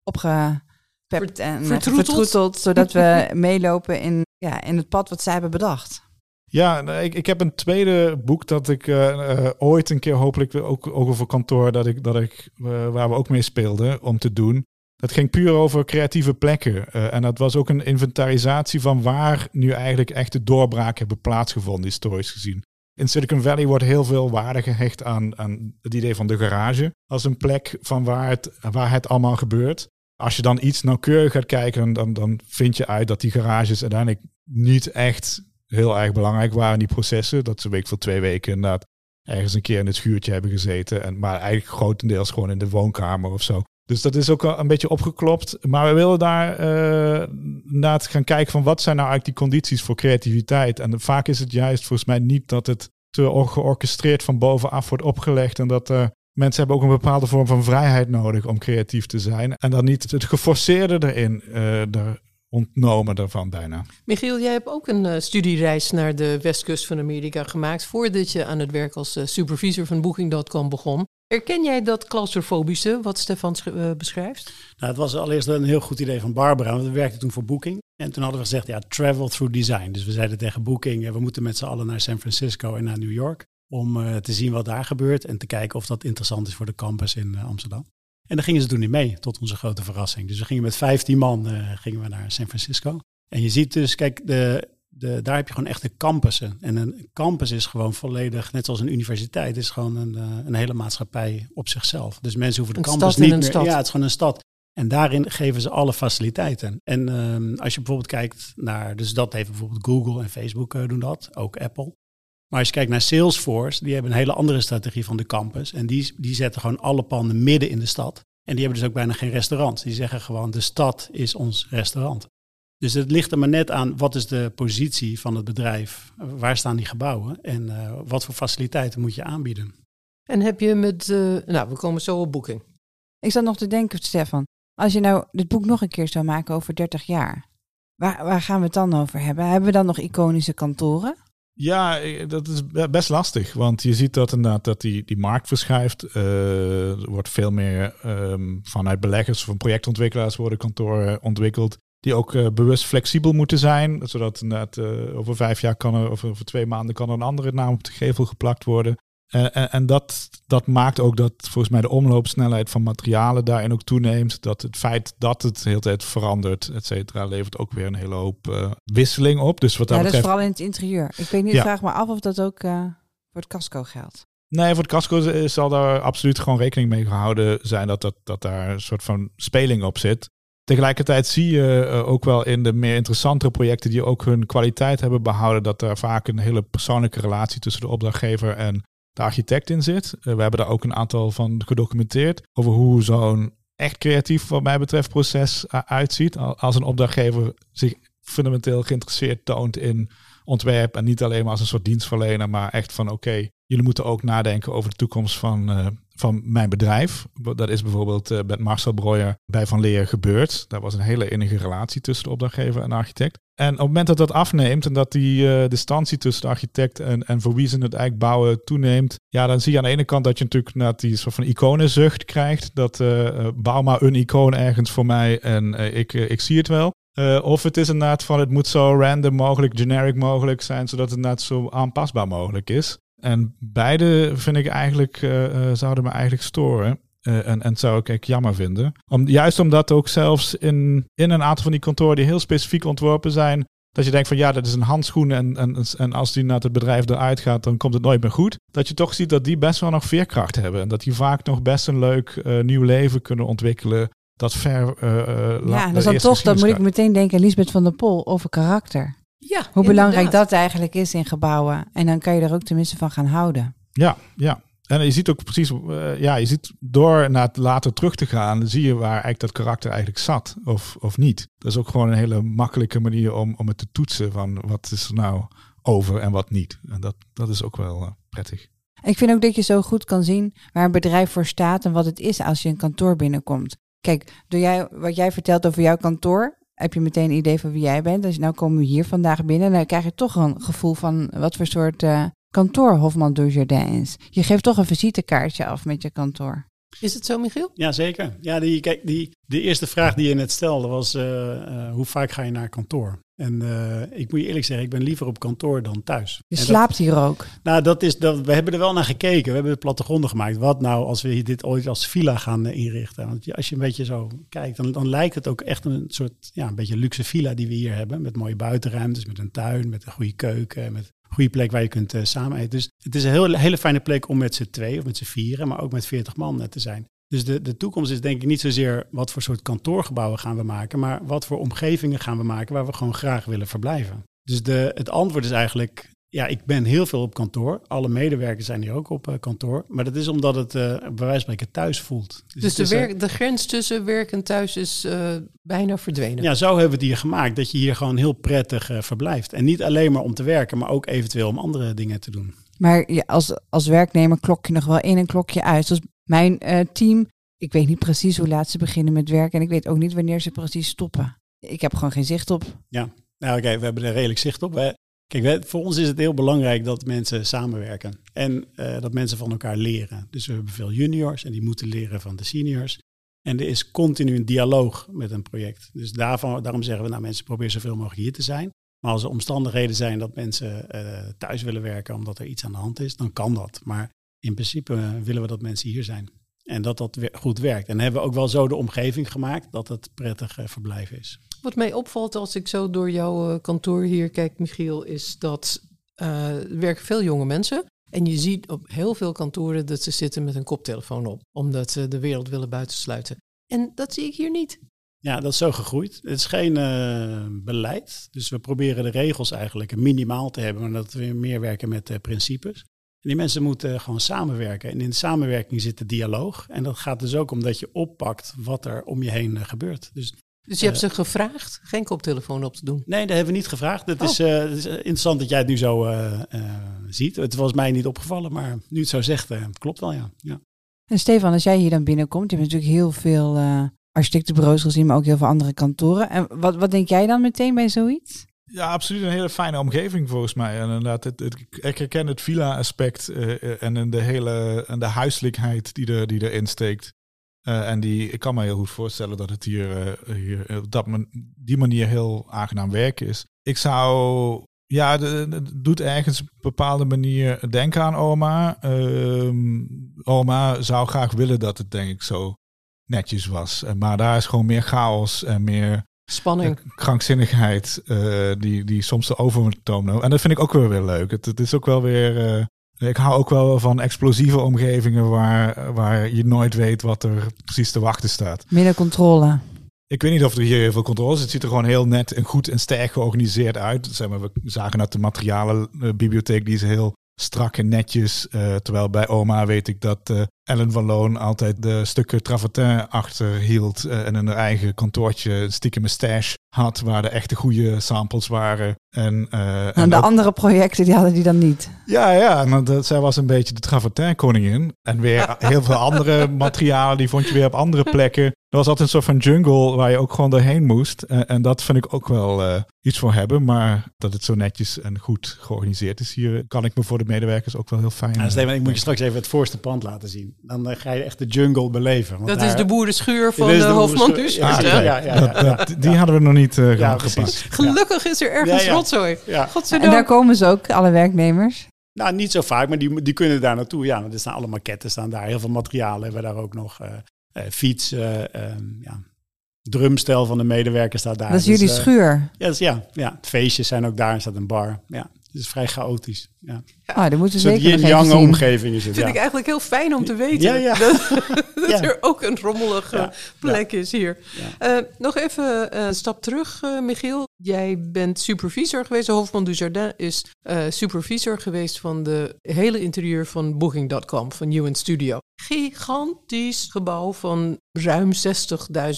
opgepept en eh, vertroeteld. vertroeteld, zodat we <laughs> meelopen in, ja, in het pad wat zij hebben bedacht. Ja, nee, ik, ik heb een tweede boek dat ik eh, eh, ooit een keer hopelijk weer ook, ook over kantoor, dat ik, dat ik, eh, waar we ook mee speelden om te doen. Dat ging puur over creatieve plekken. Eh, en dat was ook een inventarisatie van waar nu eigenlijk echte doorbraken hebben plaatsgevonden, historisch gezien. In Silicon Valley wordt heel veel waarde gehecht aan, aan het idee van de garage als een plek van waar het, waar het allemaal gebeurt. Als je dan iets nauwkeurig gaat kijken, dan, dan vind je uit dat die garages uiteindelijk niet echt heel erg belangrijk waren in die processen. Dat ze week voor twee weken inderdaad ergens een keer in het schuurtje hebben gezeten. En, maar eigenlijk grotendeels gewoon in de woonkamer of zo. Dus dat is ook een beetje opgeklopt. Maar we willen daar eh inderdaad gaan kijken van wat zijn nou eigenlijk die condities voor creativiteit. En vaak is het juist volgens mij niet dat het te or- georchestreerd van bovenaf wordt opgelegd. En dat eh, mensen hebben ook een bepaalde vorm van vrijheid nodig om creatief te zijn. En dan niet het geforceerde erin eh er ontnomen daarvan bijna. Michiel, jij hebt ook een eh, studiereis naar de westkust van Amerika gemaakt voordat je aan het werk als eh, supervisor van Booking.com begon. Herken jij dat claustrofobische wat Stefan eh, beschrijft? Nou, het was allereerst een heel goed idee van Barbara. Want we werkten toen voor Booking. En toen hadden we gezegd, ja, travel through design. Dus we zeiden tegen Booking, eh, we moeten met z'n allen naar San Francisco en naar New York. Om eh, te zien wat daar gebeurt en te kijken of dat interessant is voor de campus in Amsterdam. En daar gingen ze toen niet mee, tot onze grote verrassing. Dus we gingen met 15 man gingen we naar San Francisco. En je ziet dus, kijk, de, de, daar heb je gewoon echte campussen. En een campus is gewoon volledig, net zoals een universiteit, is gewoon een, eh, een hele maatschappij op zichzelf. Dus mensen hoeven de Een campus niet een meer... stad. Ja, het is gewoon een stad. En daarin geven ze alle faciliteiten. En ehm, als je bijvoorbeeld kijkt naar, dus dat heeft bijvoorbeeld Google en Facebook eh, doen dat, ook Apple. Maar als je kijkt naar Salesforce, die hebben een hele andere strategie van de campus. En die, die zetten gewoon alle panden midden in de stad. En die hebben dus ook bijna geen restaurants. Die zeggen gewoon, de stad is ons restaurant. Dus het ligt er maar net aan, wat is de positie van het bedrijf? Waar staan die gebouwen? En eh, wat voor faciliteiten moet je aanbieden? En heb je met, eh, nou, we komen zo op Booking. Ik zat nog te denken, Stefan, als je nou dit boek nog een keer zou maken over 30 jaar, waar, waar gaan we het dan over hebben? Hebben we dan nog iconische kantoren? Ja, eh, dat is be- best lastig. Want je ziet dat inderdaad dat die, die markt verschuift. Eh, er wordt veel meer ehm, vanuit beleggers of projectontwikkelaars worden kantoren ontwikkeld. Die ook eh, bewust flexibel moeten zijn. Zodat inderdaad eh, over vijf jaar kan er, of over twee maanden kan er een andere naam op de gevel geplakt worden. Eh, en en dat, dat maakt ook dat volgens mij de omloopsnelheid van materialen daarin ook toeneemt. Dat het feit dat het de hele tijd verandert, et cetera, levert ook weer een hele hoop wisseling op. Dus wat dat ja, dat is vooral in het interieur. Ik weet niet, Ja. vraag me af of dat ook voor het casco geldt. Nee, voor het casco zal daar absoluut gewoon rekening mee gehouden zijn dat, dat, dat daar een soort van speling op zit. Tegelijkertijd zie je eh, ook wel in de meer interessantere projecten die ook hun kwaliteit hebben behouden, dat er vaak een hele persoonlijke relatie tussen de opdrachtgever en de architect in zit. Eh, we hebben daar ook een aantal van gedocumenteerd over hoe zo'n echt creatief, wat mij betreft, proces uh, uitziet. Al- Als een opdrachtgever zich fundamenteel geïnteresseerd toont in ontwerp en niet alleen maar als een soort dienstverlener, maar echt van oké, jullie moeten ook nadenken over de toekomst van, eh, van mijn bedrijf. Dat is bijvoorbeeld eh, met Marcel Breuer bij Van Leer gebeurd. Daar was een hele innige relatie tussen de opdrachtgever en de architect. En op het moment dat dat afneemt en dat die eh, distantie tussen de architect en, en voor wie ze het eigenlijk bouwen toeneemt, ja, dan zie je aan de ene kant dat je natuurlijk net die soort van iconenzucht krijgt. Dat eh, bouw maar een icoon ergens voor mij en ik, ik zie het wel. Uh, of het is inderdaad van het moet zo random mogelijk, generic mogelijk zijn, zodat het inderdaad zo aanpasbaar mogelijk is. En beide vind ik eigenlijk, uh, uh, zouden me eigenlijk storen. Uh, en, en zou ik echt jammer vinden. Om, juist omdat ook zelfs in, in een aantal van die kantoren die heel specifiek ontworpen zijn, dat je denkt van ja, dat is een handschoen en, en, en als die naar het bedrijf eruit gaat, dan komt het nooit meer goed. Dat je toch ziet dat die best wel nog veerkracht hebben. En dat die vaak nog best een leuk uh, nieuw leven kunnen ontwikkelen. Dat ver. Uh, ja, dat is dan toch, dan moet ik meteen denken, Lisbeth van der Pol, over karakter. Ja, Hoe belangrijk dat eigenlijk is in gebouwen. En dan kan je er ook tenminste van gaan houden. Ja, ja. En je ziet ook precies, uh, ja, je ziet door naar het later terug te gaan, zie je waar eigenlijk dat karakter eigenlijk zat of, of niet. Dat is ook gewoon een hele makkelijke manier om, om het te toetsen van wat is er nou over en wat niet. En dat, dat is ook wel uh, prettig. Ik vind ook dat je zo goed kan zien waar een bedrijf voor staat en wat het is als je een kantoor binnenkomt. Kijk, door jij, wat jij vertelt over jouw kantoor, heb je meteen een idee van wie jij bent. Dus nou komen we hier vandaag binnen, dan krijg je toch een gevoel van wat voor soort uh, kantoor Hofman Dujardin is. Je geeft toch een visitekaartje af met je kantoor. Is het zo, Michiel? Ja, zeker. Ja, die, kijk, die, de eerste vraag die je net stelde was: uh, uh, hoe vaak ga je naar kantoor? En uh, ik moet je eerlijk zeggen, ik ben liever op kantoor dan thuis. Je slaapt hier ook. Nou, dat is dat. We hebben er wel naar gekeken. We hebben de plattegronden gemaakt. Wat nou als we dit ooit als villa gaan inrichten? Want als je een beetje zo kijkt, dan, dan lijkt het ook echt een soort, ja, een beetje luxe villa die we hier hebben. Met mooie buitenruimtes, met een tuin, met een goede keuken, met een goede plek waar je kunt uh, samen eten. Dus het is een heel, hele fijne plek om met z'n twee of met z'n vieren, maar ook met veertig man te zijn. Dus de, de toekomst is denk ik niet zozeer wat voor soort kantoorgebouwen gaan we maken, maar wat voor omgevingen gaan we maken waar we gewoon graag willen verblijven. Dus de, het antwoord is eigenlijk, ja, ik ben heel veel op kantoor. Alle medewerkers zijn hier ook op uh, kantoor. Maar dat is omdat het uh, bij wijze van spreken thuis voelt. Dus, dus de, is, werk, de grens tussen werk en thuis is uh, bijna verdwenen. Ja, zo hebben we het hier gemaakt. Dat je hier gewoon heel prettig verblijft. En niet alleen maar om te werken, maar ook eventueel om andere dingen te doen. Maar ja, als, als werknemer klok je nog wel in en klok je uit. Dus mijn uh, team, ik weet niet precies hoe laat ze beginnen met werken. En ik weet ook niet wanneer ze precies stoppen. Ik heb gewoon geen zicht op. Ja, nou oké, we hebben er redelijk zicht op. Kijk, voor ons is het heel belangrijk dat mensen samenwerken. En uh, dat mensen van elkaar leren. Dus we hebben veel juniors en die moeten leren van de seniors. En er is continu een dialoog met een project. Dus daarvan, daarom zeggen we, nou mensen, probeer zoveel mogelijk hier te zijn. Maar als er omstandigheden zijn dat mensen uh, thuis willen werken omdat er iets aan de hand is, dan kan dat. Maar in principe willen we dat mensen hier zijn. En dat dat goed werkt. En hebben we ook wel zo de omgeving gemaakt dat het prettig uh, verblijf is. Wat mij opvalt als ik zo door jouw uh, kantoor hier kijk, Michiel, is dat uh, er werken veel jonge mensen. En je ziet op heel veel kantoren dat ze zitten met een koptelefoon op, omdat ze de wereld willen buitensluiten. En dat zie ik hier niet. Ja, dat is zo gegroeid. Het is geen beleid. Dus we proberen de regels eigenlijk minimaal te hebben, maar dat we meer werken met principes. En die mensen moeten gewoon samenwerken. En in de samenwerking zit de dialoog. En dat gaat dus ook om dat je oppakt wat er om je heen gebeurt. Dus, dus je hebt ze gevraagd geen koptelefoon op te doen? Nee, dat hebben we niet gevraagd. Het, is, uh, is, interessant dat jij het nu zo uh, uh, ziet. Het was mij niet opgevallen, maar nu het zo zegt, klopt wel, ja. ja. En Stefan, als jij hier dan binnenkomt, je hebt natuurlijk heel veel architectenbureaus gezien, maar ook heel veel andere kantoren. En wat, wat denk jij dan meteen bij zoiets? Ja, absoluut een hele fijne omgeving volgens mij. En inderdaad, het, ik herken het villa-aspect uh, en de hele en de huiselijkheid die, er, die erin steekt. Uh, en die, ik kan me heel goed voorstellen dat het hier, hier op dat man, die manier heel aangenaam werken is. Ik zou, ja, het doet ergens op een bepaalde manier denken aan oma. Uh, oma zou graag willen dat het denk ik zo netjes was. Maar daar is gewoon meer chaos en meer Spanning. krankzinnigheid uh, die, die soms de overtoon. En dat vind ik ook wel weer leuk. Het, het is ook wel weer... Uh, ik hou ook wel van explosieve omgevingen waar, waar je nooit weet wat er precies te wachten staat. Minder controle. Ik weet niet of er hier heel veel controle is. Het ziet er gewoon heel net en goed en sterk georganiseerd uit. Zeg maar, we zagen uit de materialenbibliotheek, die is heel strak en netjes. Uh, terwijl bij oma weet ik dat uh, Ellen van Loon altijd de stukken travertin achterhield uh, en in haar eigen kantoortje stiekem een stash had waar de echte goede samples waren. En, en, en de ook... andere projecten die hadden die dan niet. Ja, ja, want dat, zij was een beetje de travertin koningin. En weer <laughs> heel veel andere materialen die vond je weer op andere plekken. Er was altijd een soort van jungle waar je ook gewoon doorheen moest. En, en dat vind ik ook wel uh, iets voor hebben. Maar dat het zo netjes en goed georganiseerd is hier, kan ik me voor de medewerkers ook wel heel fijn. Ja, Steven, ik moet je straks even het voorste pand laten zien. Dan uh, ga je echt de jungle beleven. Want dat daar, is de boerenschuur van de, de Hofman dus. Ja, ja, ja, ja, dat, dat, die hadden we nog niet uh, ja, gepast. Gelukkig is er ergens rotzooi. Ja. En daar komen ze ook, alle werknemers. Nou, niet zo vaak, maar die, die kunnen daar naartoe. Ja, er staan allemaal maquettes staan daar. Heel veel materialen hebben we daar ook nog. Uh, uh, fiets, uh, ja, drumstel van de medewerkers staat daar. Dat is dus, jullie schuur? Ja, dus, ja, ja, feestjes zijn ook daar. Er staat een bar. Ja, het is vrij chaotisch. Ja. Ah, dan moeten zeker een jonge omgeving is het. Vind ja. ik eigenlijk heel fijn om te weten. Ja, <laughs> <laughs> ja. Dat, dat er ook een rommelige plek is hier. Uh, nog even een stap terug, uh, Michiel. Jij bent supervisor geweest. Hofman Dujardin is uh, supervisor geweest van de hele interieur van Booking.com, van UN Studio. Gigantisch gebouw van ruim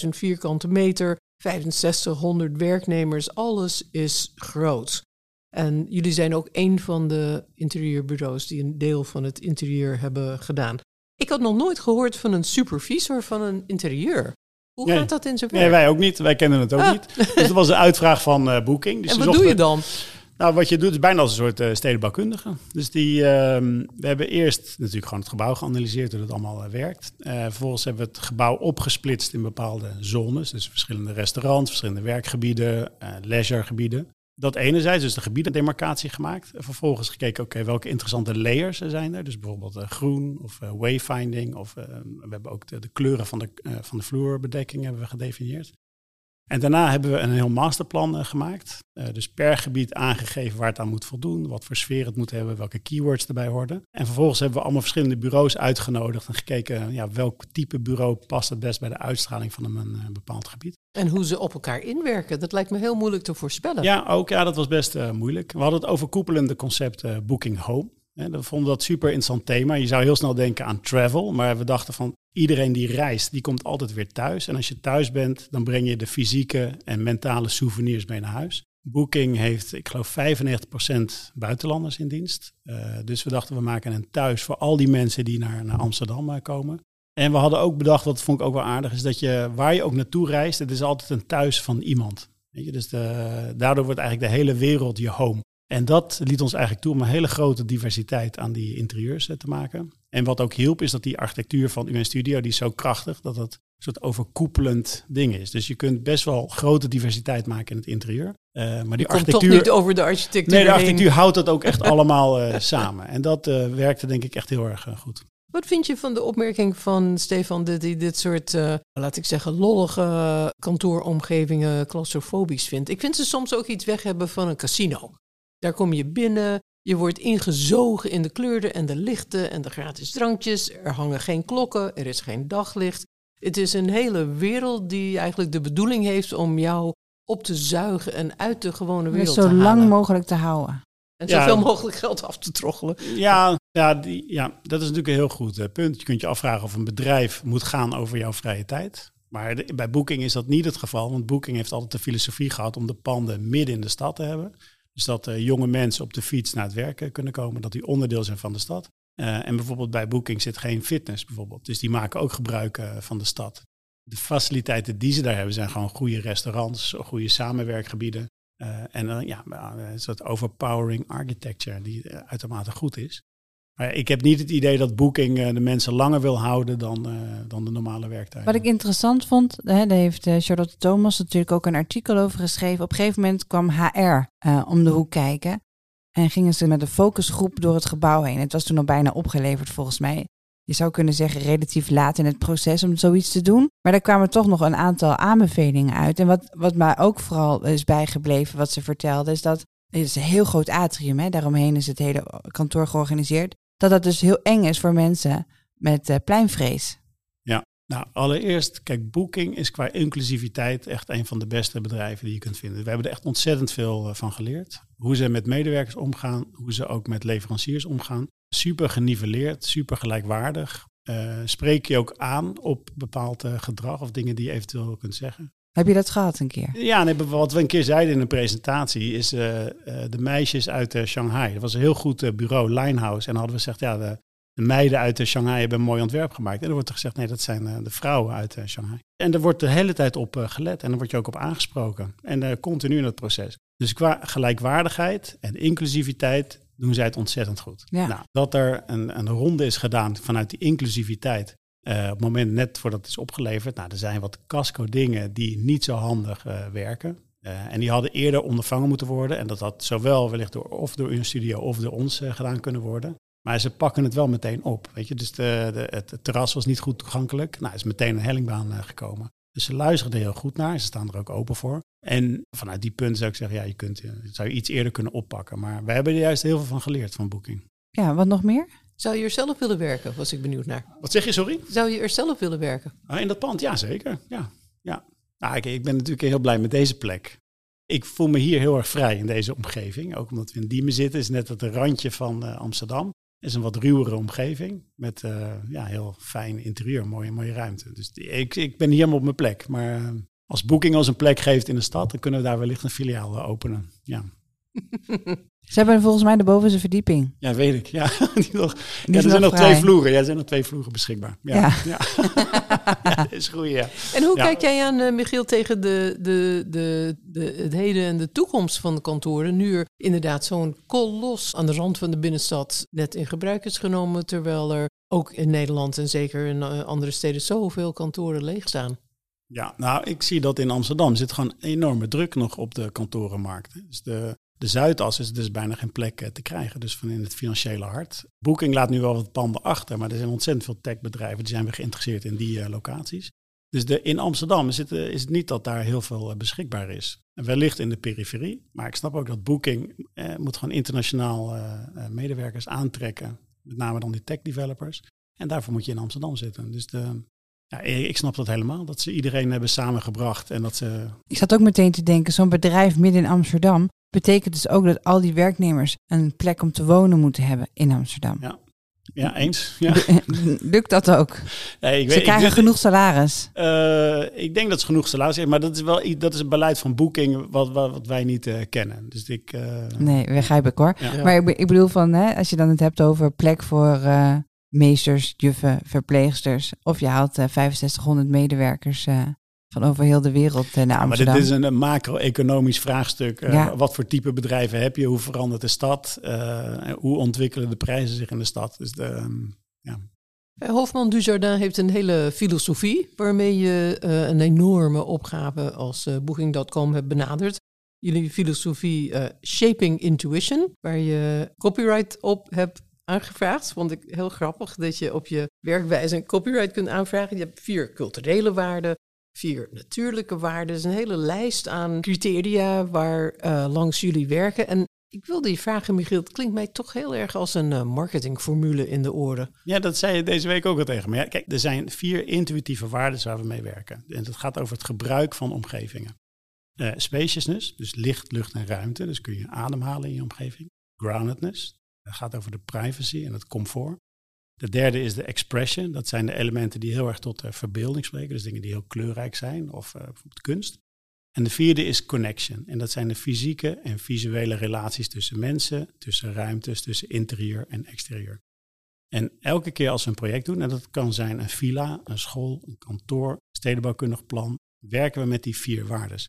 60.000 vierkante meter, 6500 werknemers. Alles is groot. En jullie zijn ook een van de interieurbureaus die een deel van het interieur hebben gedaan. Ik had nog nooit gehoord van een supervisor van een interieur. Hoe Nee. gaat dat in zijn werk? Nee, wij ook niet. Wij kennen het ook Ah. niet. Dus dat was een uitvraag van eh Booking. Dus en wat doe je dan? Nou, wat je doet is bijna als een soort eh, stedenbouwkundige. Dus die, ehm, we hebben eerst natuurlijk gewoon het gebouw geanalyseerd hoe dat allemaal eh, werkt. Vervolgens hebben we het gebouw opgesplitst in bepaalde zones. Dus verschillende restaurants, verschillende werkgebieden, leisuregebieden. Dat enerzijds, dus de gebiedendemarcatie gemaakt. En vervolgens gekeken, oké, welke interessante layers er zijn er. Dus bijvoorbeeld eh, groen of eh, wayfinding. Of eh, we hebben ook de, kleuren van de, van de vloerbedekking hebben we gedefinieerd. En daarna hebben we een heel masterplan eh, gemaakt. Eh, dus per gebied aangegeven waar het aan moet voldoen, wat voor sfeer het moet hebben, welke keywords erbij horen. En vervolgens hebben we allemaal verschillende bureaus uitgenodigd en gekeken ja, welk type bureau past het best bij de uitstraling van een, een bepaald gebied. En hoe ze op elkaar inwerken, dat lijkt me heel moeilijk te voorspellen. Ja, ook ja, dat was best eh, moeilijk. We hadden het overkoepelende concept eh, Booking Home. Hè, we vonden dat super interessant thema. Je zou heel snel denken aan travel, maar we dachten van iedereen die reist, die komt altijd weer thuis. En als je thuis bent, dan breng je de fysieke en mentale souvenirs mee naar huis. Booking heeft, ik geloof, 95% buitenlanders in dienst. Eh, dus we dachten, we maken een thuis voor al die mensen die naar, naar Amsterdam eh, komen. En we hadden ook bedacht, wat vond ik ook wel aardig, is dat je waar je ook naartoe reist, het is altijd een thuis van iemand. Weet je, dus de, daardoor wordt eigenlijk de hele wereld je home. En dat liet ons eigenlijk toe om een hele grote diversiteit aan die interieurs eh, te maken. En wat ook hielp, is dat die architectuur van UN Studio, die is zo krachtig dat het een soort overkoepelend ding is. Dus je kunt best wel grote diversiteit maken in het interieur. Eh, maar die Komt toch architectuur. niet over de architectuur Nee, de heen. architectuur houdt dat ook echt <laughs> allemaal eh, samen. En dat werkte denk ik echt heel erg goed. Wat vind je van de opmerking van Stefan dat hij dit soort, laat ik zeggen, lollige kantooromgevingen claustrofobisch vindt? Ik vind ze soms ook iets weg hebben van een casino. Daar kom je binnen, je wordt ingezogen in de kleuren en de lichten en de gratis drankjes. Er hangen geen klokken, er is geen daglicht. Het is een hele wereld die eigenlijk de bedoeling heeft om jou op te zuigen en uit de gewone wereld zo te halen. lang mogelijk te houden. En Ja. zoveel mogelijk geld af te troggelen. Ja, ja, die, ja, dat is natuurlijk een heel goed eh, punt. Je kunt je afvragen of een bedrijf moet gaan over jouw vrije tijd. Maar de- bij Booking is dat niet het geval. Want Booking heeft altijd de filosofie gehad om de panden midden in de stad te hebben. Dus dat eh, jonge mensen op de fiets naar het werk kunnen komen. Dat die onderdeel zijn van de stad. Eh, en bijvoorbeeld bij Booking zit geen fitness bijvoorbeeld. Dus die maken ook gebruik eh, van de stad. De faciliteiten die ze daar hebben zijn gewoon goede restaurants, goede samenwerkgebieden. En ja, een soort overpowering architecture die uitermate goed is. Maar ik heb niet het idee dat Booking eh, de mensen langer wil houden dan, eh, dan de normale werktijd. Wat ik interessant vond, hè, daar heeft eh, Charlotte Thomas natuurlijk ook een artikel over geschreven. Op een gegeven moment kwam HR om de hoek kijken. En gingen ze met een focusgroep door het gebouw heen. Het was toen al bijna opgeleverd volgens mij. Je zou kunnen zeggen relatief laat in het proces om zoiets te doen. Maar daar kwamen toch nog een aantal aanbevelingen uit. En wat, wat mij ook vooral is bijgebleven, wat ze vertelde, is dat het is een heel groot atrium. Hè, daaromheen is het hele kantoor georganiseerd. Dat dat dus heel eng is voor mensen met eh, pleinvrees. Nou, allereerst, kijk, Booking is qua inclusiviteit echt een van de beste bedrijven die je kunt vinden. We hebben er echt ontzettend veel eh, van geleerd. Hoe ze met medewerkers omgaan, hoe ze ook met leveranciers omgaan. Super geniveleerd, super gelijkwaardig. Eh, spreek je ook aan op bepaald gedrag of dingen die je eventueel kunt zeggen. Heb je dat gehad een keer? Ja, nee, wat we een keer zeiden in een presentatie is eh, eh, de meisjes uit eh, Shanghai. Dat was een heel goed bureau, Linehouse. En dan hadden we gezegd, ja, de, de meiden uit Shanghai hebben een mooi ontwerp gemaakt. En dan wordt er gezegd, nee, dat zijn de vrouwen uit Shanghai. En er wordt de hele tijd op gelet en dan word je ook op aangesproken. En continu in het proces. Dus qua gelijkwaardigheid en inclusiviteit doen zij het ontzettend goed. Ja. Nou, dat er een, een ronde is gedaan vanuit die inclusiviteit. Eh, op het moment net voordat het is opgeleverd. Nou, er zijn wat casco dingen die niet zo handig eh, werken. Eh, en die hadden eerder ondervangen moeten worden. En dat had zowel wellicht door, of door een studio of door ons gedaan kunnen worden. Maar ze pakken het wel meteen op. Weet je? Dus de, de, het, terras was niet goed toegankelijk. Nou, er is meteen een hellingbaan gekomen. Dus ze luisterden heel goed naar. Ze staan er ook open voor. En vanuit die punten zou ik zeggen, ja, je kunt, zou je iets eerder kunnen oppakken. Maar wij hebben er juist heel veel van geleerd van Booking. Ja, wat nog meer? Zou je er zelf willen werken? Was ik benieuwd naar. Wat zeg je, sorry? Zou je er zelf willen werken? Ah, in dat pand, ja zeker. Ja, ja. Nou, ik, ik ben natuurlijk heel blij met deze plek. Ik voel me hier heel erg vrij in deze omgeving. Ook omdat we in Diemen zitten, is net het randje van eh, Amsterdam. Het is een wat ruwere omgeving met eh, ja, heel fijn interieur, mooie, mooie ruimte. Dus die- ik, ik ben hier helemaal op mijn plek. Maar eh, als Booking ons een plek geeft in de stad, dan kunnen we daar wellicht een filiaal openen. Ja. <laughs> Ze hebben volgens mij de bovenste verdieping. Ja, weet ik. Ja, <laughs> die nog, Die ja is er zijn nog vrij. twee vloeren. Ja, er zijn nog twee vloeren beschikbaar. Ja, Ja. ja. <laughs> Ja, dat is goed, ja. En hoe Ja. kijk jij aan, eh, Michiel, tegen de, de, de, de, het heden en de toekomst van de kantoren? Nu er inderdaad zo'n kolos aan de rand van de binnenstad net in gebruik is genomen, terwijl er ook in Nederland en zeker in eh, andere steden zoveel kantoren leeg staan. Ja, nou, ik zie dat in Amsterdam zit gewoon enorme druk nog op de kantorenmarkt. hè. Dus de, de Zuidas is dus bijna geen plek eh, te krijgen, dus van in het financiële hart. Booking laat nu wel wat panden achter, maar er zijn ontzettend veel techbedrijven die zijn weer geïnteresseerd in die eh, locaties. Dus de, in Amsterdam is het, eh, is het niet dat daar heel veel beschikbaar is. Wellicht in de periferie, maar ik snap ook dat Booking eh, moet gewoon internationaal eh, medewerkers aantrekken. Met name dan die tech developers. En daarvoor moet je in Amsterdam zitten. Dus de, ja, ik snap dat helemaal. Dat ze iedereen hebben samengebracht en dat ze. Ik zat ook meteen te denken, zo'n bedrijf midden in Amsterdam betekent dus ook dat al die werknemers een plek om te wonen moeten hebben in Amsterdam. Ja. Ja, eens. Ja. <laughs> Lukt dat ook? Nee, ik Ze weet, krijgen ik, genoeg salaris. eh, ik denk dat ze genoeg salaris hebben, maar dat is wel dat is een beleid van boeking wat, wat, wat wij niet eh, kennen. Dus ik. eh, Nee, begrijp ik hoor. Ja. Maar ik, ik bedoel van, hè, als je dan het hebt over plek voor eh, meesters, juffen, verpleegsters. Of je haalt eh 6500 medewerkers eh, van over heel de wereld eh, naar Ja, maar Amsterdam. dit is een, een macro-economisch vraagstuk. Eh, Ja. Wat voor type bedrijven heb je? Hoe verandert de stad? Eh, hoe ontwikkelen de prijzen zich in de stad? Dus de, Eh, Hofman Dujardin heeft een hele filosofie waarmee je eh, een enorme opgave als eh, Booking.com hebt benaderd. Jullie filosofie eh, Shaping Intuition, waar je copyright op hebt aangevraagd. Vond ik heel grappig dat je op je werkwijze een copyright kunt aanvragen. Je hebt vier culturele waarden, vier natuurlijke waarden. Dus een hele lijst aan criteria waar eh, langs jullie werken. En ik wilde je vragen, Michiel, het klinkt mij toch heel erg als een eh, marketingformule in de oren. Ja, dat zei je deze week ook al tegen me. Ja, kijk, er zijn vier intuïtieve waarden waar we mee werken. En dat gaat over het gebruik van omgevingen. Eh, spaciousness, dus licht, lucht en ruimte. Dus kun je ademhalen in je omgeving. Groundedness, dat gaat over de privacy en het comfort. De derde is de expression. Dat zijn de elementen die heel erg tot de verbeelding spreken. Dus dingen die heel kleurrijk zijn of eh, bijvoorbeeld kunst. En de vierde is connection. En dat zijn de fysieke en visuele relaties tussen mensen, tussen ruimtes, tussen interieur en exterieur. En elke keer als we een project doen, en dat kan zijn een villa, een school, een kantoor, stedenbouwkundig plan, werken we met die vier waardes.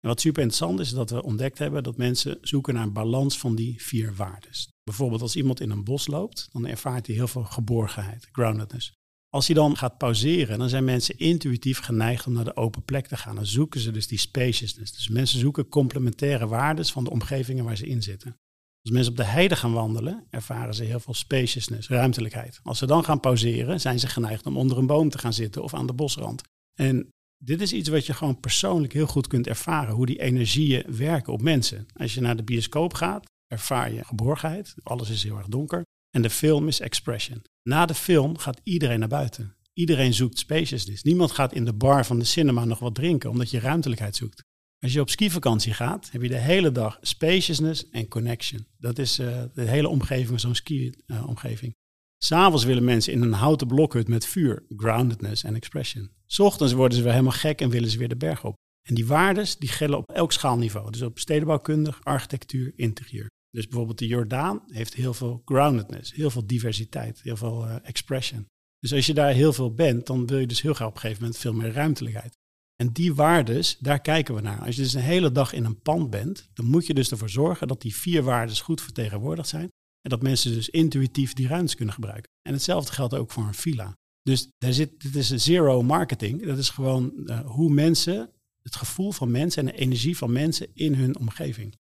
En wat super interessant is, dat we ontdekt hebben dat mensen zoeken naar een balans van die vier waardes. Bijvoorbeeld als iemand in een bos loopt, dan ervaart hij heel veel geborgenheid, groundedness. Als hij dan gaat pauzeren, dan zijn mensen intuïtief geneigd om naar de open plek te gaan. Dan zoeken ze dus die spaciousness. Dus mensen zoeken complementaire waardes van de omgevingen waar ze in zitten. Als mensen op de heide gaan wandelen, ervaren ze heel veel spaciousness, ruimtelijkheid. Als ze dan gaan pauzeren, zijn ze geneigd om onder een boom te gaan zitten of aan de bosrand. En dit is iets wat je gewoon persoonlijk heel goed kunt ervaren, hoe die energieën werken op mensen. Als je naar de bioscoop gaat, ervaar je geborgenheid. Alles is heel erg donker. En de film is expression. Na de film gaat iedereen naar buiten. Iedereen zoekt spaciousness. Niemand gaat in de bar van de cinema nog wat drinken, omdat je ruimtelijkheid zoekt. Als je op skivakantie gaat, heb je de hele dag spaciousness en connection. Dat is eh, de hele omgeving zo'n ski-omgeving. S'avonds willen mensen in een houten blokhut met vuur, groundedness en expression. S ochtends worden ze weer helemaal gek en willen ze weer de berg op. En die waardes die gelden op elk schaalniveau. Dus op stedenbouwkundig, architectuur, interieur. Dus bijvoorbeeld de Jordaan heeft heel veel groundedness, heel veel diversiteit, heel veel eh, expression. Dus als je daar heel veel bent, dan wil je dus heel graag op een gegeven moment veel meer ruimtelijkheid. En die waardes, daar kijken we naar. Als je dus een hele dag in een pand bent, dan moet je dus ervoor zorgen dat die vier waardes goed vertegenwoordigd zijn. En dat mensen dus intuïtief die ruimtes kunnen gebruiken. En hetzelfde geldt ook voor een villa. Dus daar zit, dit is zero marketing. Dat is gewoon uh, hoe mensen, het gevoel van mensen en de energie van mensen in hun omgeving.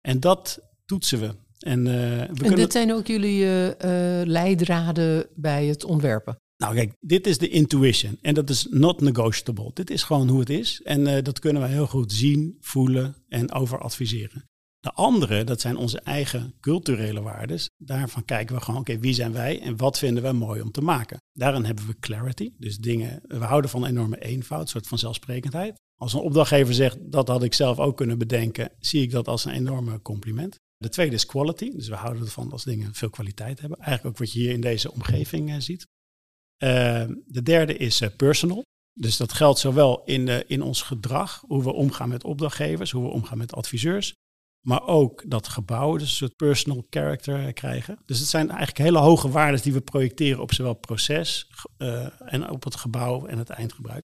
En dat toetsen we. En, uh, we en kunnen... dit zijn ook jullie uh, leidraden bij het ontwerpen? Nou kijk, dit is de intuition en dat is not negotiable. Dit is gewoon hoe het is en uh, dat kunnen we heel goed zien, voelen en over adviseren. De andere, dat zijn onze eigen culturele waarden. Daarvan kijken we gewoon, oké, okay, wie zijn wij en wat vinden we mooi om te maken? Daarin hebben we clarity, dus dingen, we houden van enorme eenvoud, een soort van zelfsprekendheid. Als een opdrachtgever zegt, dat had ik zelf ook kunnen bedenken, zie ik dat als een enorme compliment. De tweede is quality, dus we houden ervan als dingen veel kwaliteit hebben. Eigenlijk ook wat je hier in deze omgeving uh, ziet. Uh, de derde is uh, personal. Dus dat geldt zowel in, uh, in ons gedrag, hoe we omgaan met opdrachtgevers, hoe we omgaan met adviseurs. maar ook dat gebouwen dus een soort personal character krijgen. Dus het zijn eigenlijk hele hoge waarden die we projecteren op zowel proces en op het gebouw en het eindgebruik.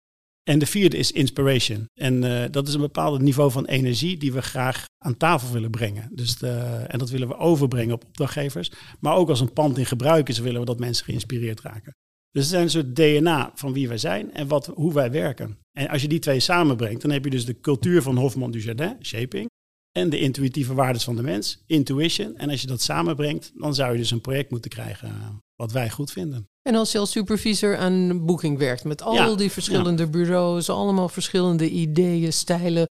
En de vierde is inspiration. En uh, dat is een bepaald niveau van energie die we graag aan tafel willen brengen. Dus de, en dat willen we overbrengen op opdrachtgevers. Maar ook als een pand in gebruik is, willen we dat mensen geïnspireerd raken. Dus het zijn een soort DNA van wie wij zijn en wat, hoe wij werken. En als je die twee samenbrengt, dan heb je dus de cultuur van Hofman du Jardin, shaping, en de intuïtieve waarden van de mens, intuition. En als je dat samenbrengt, dan zou je dus een project moeten krijgen wat wij goed vinden. En als je als supervisor aan boeking werkt met al die verschillende bureaus, allemaal verschillende ideeën, stijlen,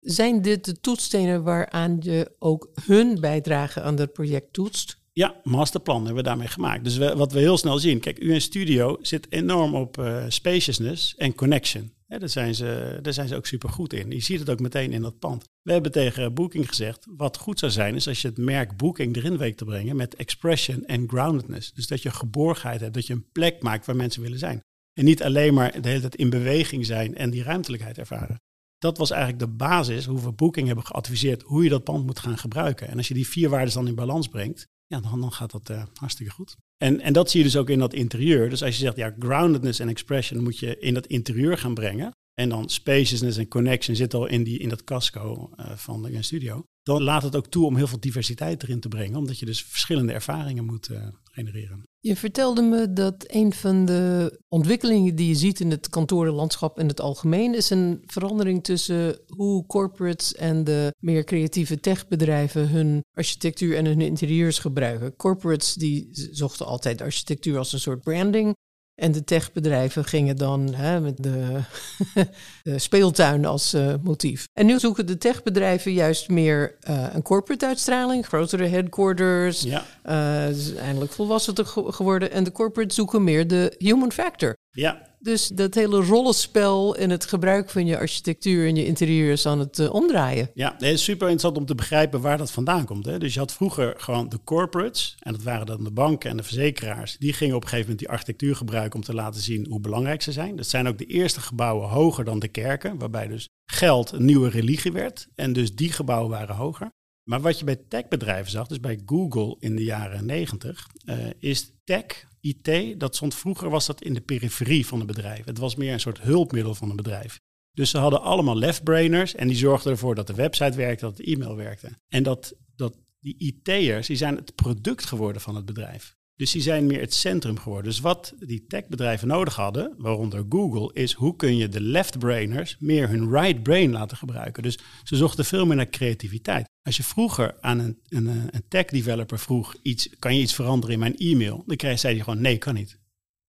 zijn dit de toetsstenen waaraan je ook hun bijdrage aan het project toetst? Ja, masterplan hebben we daarmee gemaakt. Dus wat we heel snel zien, kijk, UN Studio zit enorm op uh, spaciousness en connection. Daar, zijn ze, daar zijn ze ook super goed in. Je ziet het ook meteen in dat pand. We hebben tegen Booking gezegd, wat goed zou zijn is als je het merk Booking erin weet te brengen met expression en groundedness. Dus dat je geborgenheid hebt, dat je een plek maakt waar mensen willen zijn. En niet alleen maar de hele tijd in beweging zijn en die ruimtelijkheid ervaren. Dat was eigenlijk de basis hoe we Booking hebben geadviseerd hoe je dat pand moet gaan gebruiken. En als je die vier waarden dan in balans brengt, ja, dan, dan gaat dat uh, hartstikke goed. En, en dat zie je dus ook in dat interieur. Dus als je zegt, ja, groundedness en expression moet je in dat interieur gaan brengen. En dan spaciousness en connection zit al in, die, in dat casco uh, van een studio. Dan laat het ook toe om heel veel diversiteit erin te brengen. Omdat je dus verschillende ervaringen moet uh, genereren. Je vertelde me dat een van de ontwikkelingen die je ziet in het kantorenlandschap in het algemeen is een verandering tussen hoe corporates en de meer creatieve techbedrijven hun architectuur en hun interieurs gebruiken. Corporates die zochten altijd architectuur als een soort branding. En de techbedrijven gingen dan hè, met de, <laughs> de, speeltuin als uh, motief. En nu zoeken de techbedrijven juist meer uh, een corporate uitstraling, grotere headquarters. Ja. Uh, eindelijk volwassen geworden. En de corporate zoeken meer de human factor. Ja. Dus dat hele rollenspel in het gebruik van je architectuur en je interieurs aan het uh, omdraaien. Ja, het is super interessant om te begrijpen waar dat vandaan komt. Hè? Dus je had vroeger gewoon de corporates, en dat waren dan de banken en de verzekeraars. Die gingen op een gegeven moment die architectuur gebruiken om te laten zien hoe belangrijk ze zijn. Dat zijn ook de eerste gebouwen hoger dan de kerken, waarbij dus geld een nieuwe religie werd. En dus die gebouwen waren hoger. Maar wat je bij techbedrijven zag, dus bij Google in de jaren 90, uh, is tech IT, dat stond vroeger was dat in de periferie van het bedrijf. Het was meer een soort hulpmiddel van een bedrijf. Dus ze hadden allemaal left-brainers en die zorgden ervoor dat de website werkte, dat de e-mail werkte. En dat, dat die IT'ers, die zijn het product geworden van het bedrijf. Dus die zijn meer het centrum geworden. Dus wat die techbedrijven nodig hadden, waaronder Google, is hoe kun je de left-brainers meer hun right brain laten gebruiken. Dus ze zochten veel meer naar creativiteit. Als je vroeger aan een, een, een tech-developer vroeg, iets, kan je iets veranderen in mijn e-mail? Dan kreeg, zei hij gewoon, nee, kan niet.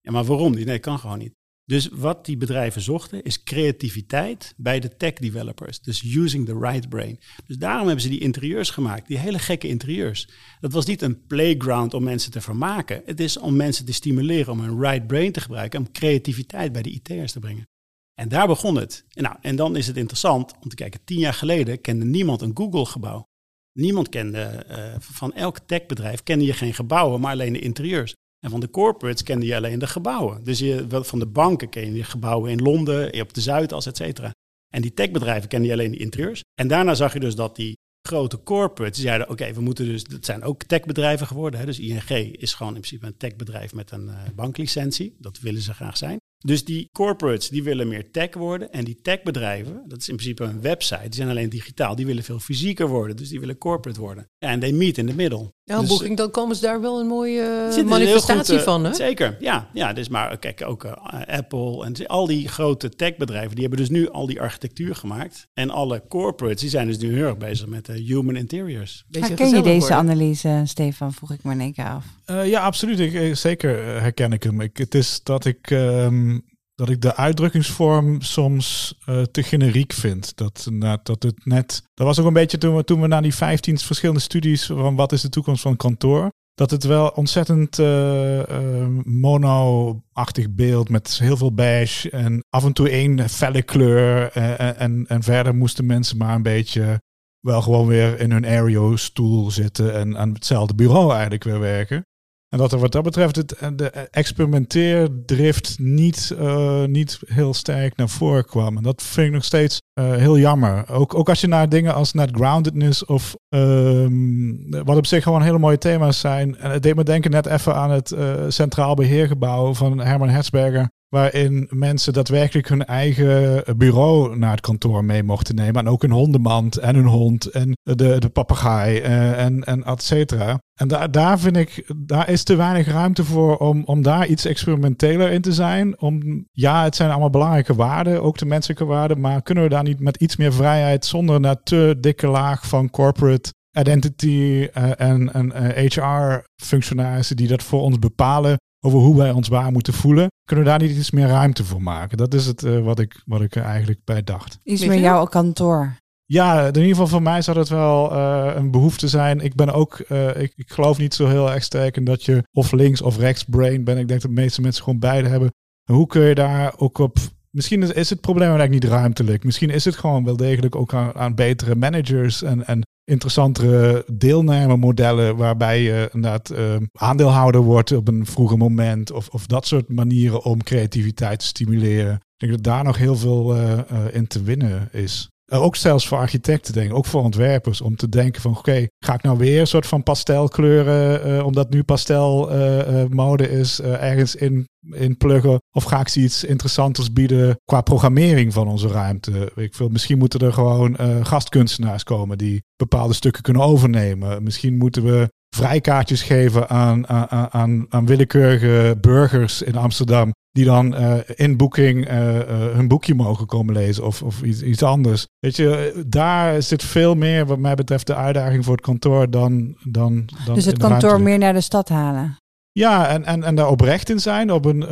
Ja, maar waarom niet? Nee, kan gewoon niet. Dus wat die bedrijven zochten is creativiteit bij de tech developers. Dus using the right brain. Dus daarom hebben ze die interieurs gemaakt, die hele gekke interieurs. Dat was niet een playground om mensen te vermaken. Het is om mensen te stimuleren om een right brain te gebruiken, om creativiteit bij de IT'ers te brengen. En daar begon het. En, nou, en dan is het interessant om te kijken, tien jaar geleden kende niemand een Google-gebouw. Niemand kende, uh, van elk techbedrijf kende je geen gebouwen, maar alleen de interieurs. En van de corporates kende je alleen de gebouwen. Dus je, van de banken ken je gebouwen in Londen, op de Zuidas, et cetera. En die techbedrijven kende je alleen de interieurs. En daarna zag je dus dat die grote corporates zeiden: oké, we moeten dus, dat zijn ook techbedrijven geworden. Hè? Dus ING is gewoon in principe een techbedrijf met een uh, banklicentie. Dat willen ze graag zijn. Dus die corporates die willen meer tech worden. En die techbedrijven, dat is in principe een website, die zijn alleen digitaal. Die willen veel fysieker worden. Dus die willen corporate worden. Ja, en they meet in the middle. Ja, dus, boeking, dan komen ze daar wel een mooie manifestatie goed, van, hè? Zeker, ja. ja dus maar kijk, ook uh, Apple en al die grote techbedrijven, die hebben dus nu al die architectuur gemaakt. En alle corporates, die zijn dus nu heel erg bezig met uh, human interiors. Herken je deze worden. analyse, Stefan? Vroeg ik me in één keer af. Uh, ja, absoluut. Ik, zeker herken ik hem. Ik, het is dat ik... Um, dat ik de uitdrukkingsvorm soms uh, te generiek vind. Dat, dat het net. Dat was ook een beetje toen we, toen we naar die 15 verschillende studies van wat is de toekomst van kantoor. Dat het wel ontzettend uh, mono-achtig beeld met heel veel beige en af en toe één felle kleur. En, en, en verder moesten mensen maar een beetje wel gewoon weer in hun aereo-stoel zitten en aan hetzelfde bureau eigenlijk weer werken. En dat er wat dat betreft het, de experimenteerdrift niet, uh, niet heel sterk naar voren kwam. En dat vind ik nog steeds uh, heel jammer. Ook, ook als je naar dingen als net groundedness of um, wat op zich gewoon hele mooie thema's zijn. En het deed me denken net even aan het Centraal Beheergebouw van Herman Hetzberger waarin mensen daadwerkelijk hun eigen bureau naar het kantoor mee mochten nemen. En ook een hondenmand en een hond en de, de papegaai uh, en, en et cetera. En daar, daar vind ik, daar is te weinig ruimte voor om, om daar iets experimenteler in te zijn. Om, ja, het zijn allemaal belangrijke waarden, ook de menselijke waarden, maar kunnen we daar niet met iets meer vrijheid zonder naar te dikke laag van corporate identity uh, en, en uh, HR-functionarissen die dat voor ons bepalen, over hoe wij ons waar moeten voelen, kunnen we daar niet iets meer ruimte voor maken. Dat is het uh, wat, ik, wat ik er eigenlijk bij dacht. Iets meer jouw kantoor. Ja, in ieder geval voor mij zou het wel uh, een behoefte zijn. Ik ben ook, uh, ik, ik, geloof niet zo heel erg sterk in dat je of links of rechts brain bent. Ik denk dat de meeste mensen gewoon beide hebben. En hoe kun je daar ook op Misschien is, is het probleem eigenlijk niet ruimtelijk. Misschien is het gewoon wel degelijk ook aan, aan betere managers en, en interessantere deelnemermodellen waarbij je inderdaad uh, aandeelhouder wordt op een vroeger moment of, of dat soort manieren om creativiteit te stimuleren. Ik denk dat daar nog heel veel uh, uh, in te winnen is. Uh, ook zelfs voor architecten, denk ik, ook voor ontwerpers, om te denken van oké, ga ik nou weer een soort van pastelkleuren, omdat nu pastelmode is, ergens in, in pluggen? Of ga ik ze iets interessanters bieden qua programmering van onze ruimte? Ik wil, misschien moeten er gewoon gastkunstenaars komen die bepaalde stukken kunnen overnemen. Misschien moeten we vrijkaartjes geven aan, aan, aan, aan willekeurige burgers in Amsterdam. Die dan uh, in boeking uh, uh, hun boekje mogen komen lezen of, of iets, iets anders. Weet je, daar zit veel meer wat mij betreft de uitdaging voor het kantoor dan. dan, dan dus het kantoor meer naar de stad halen? Ja, en, en, en daar oprecht in zijn. Op een,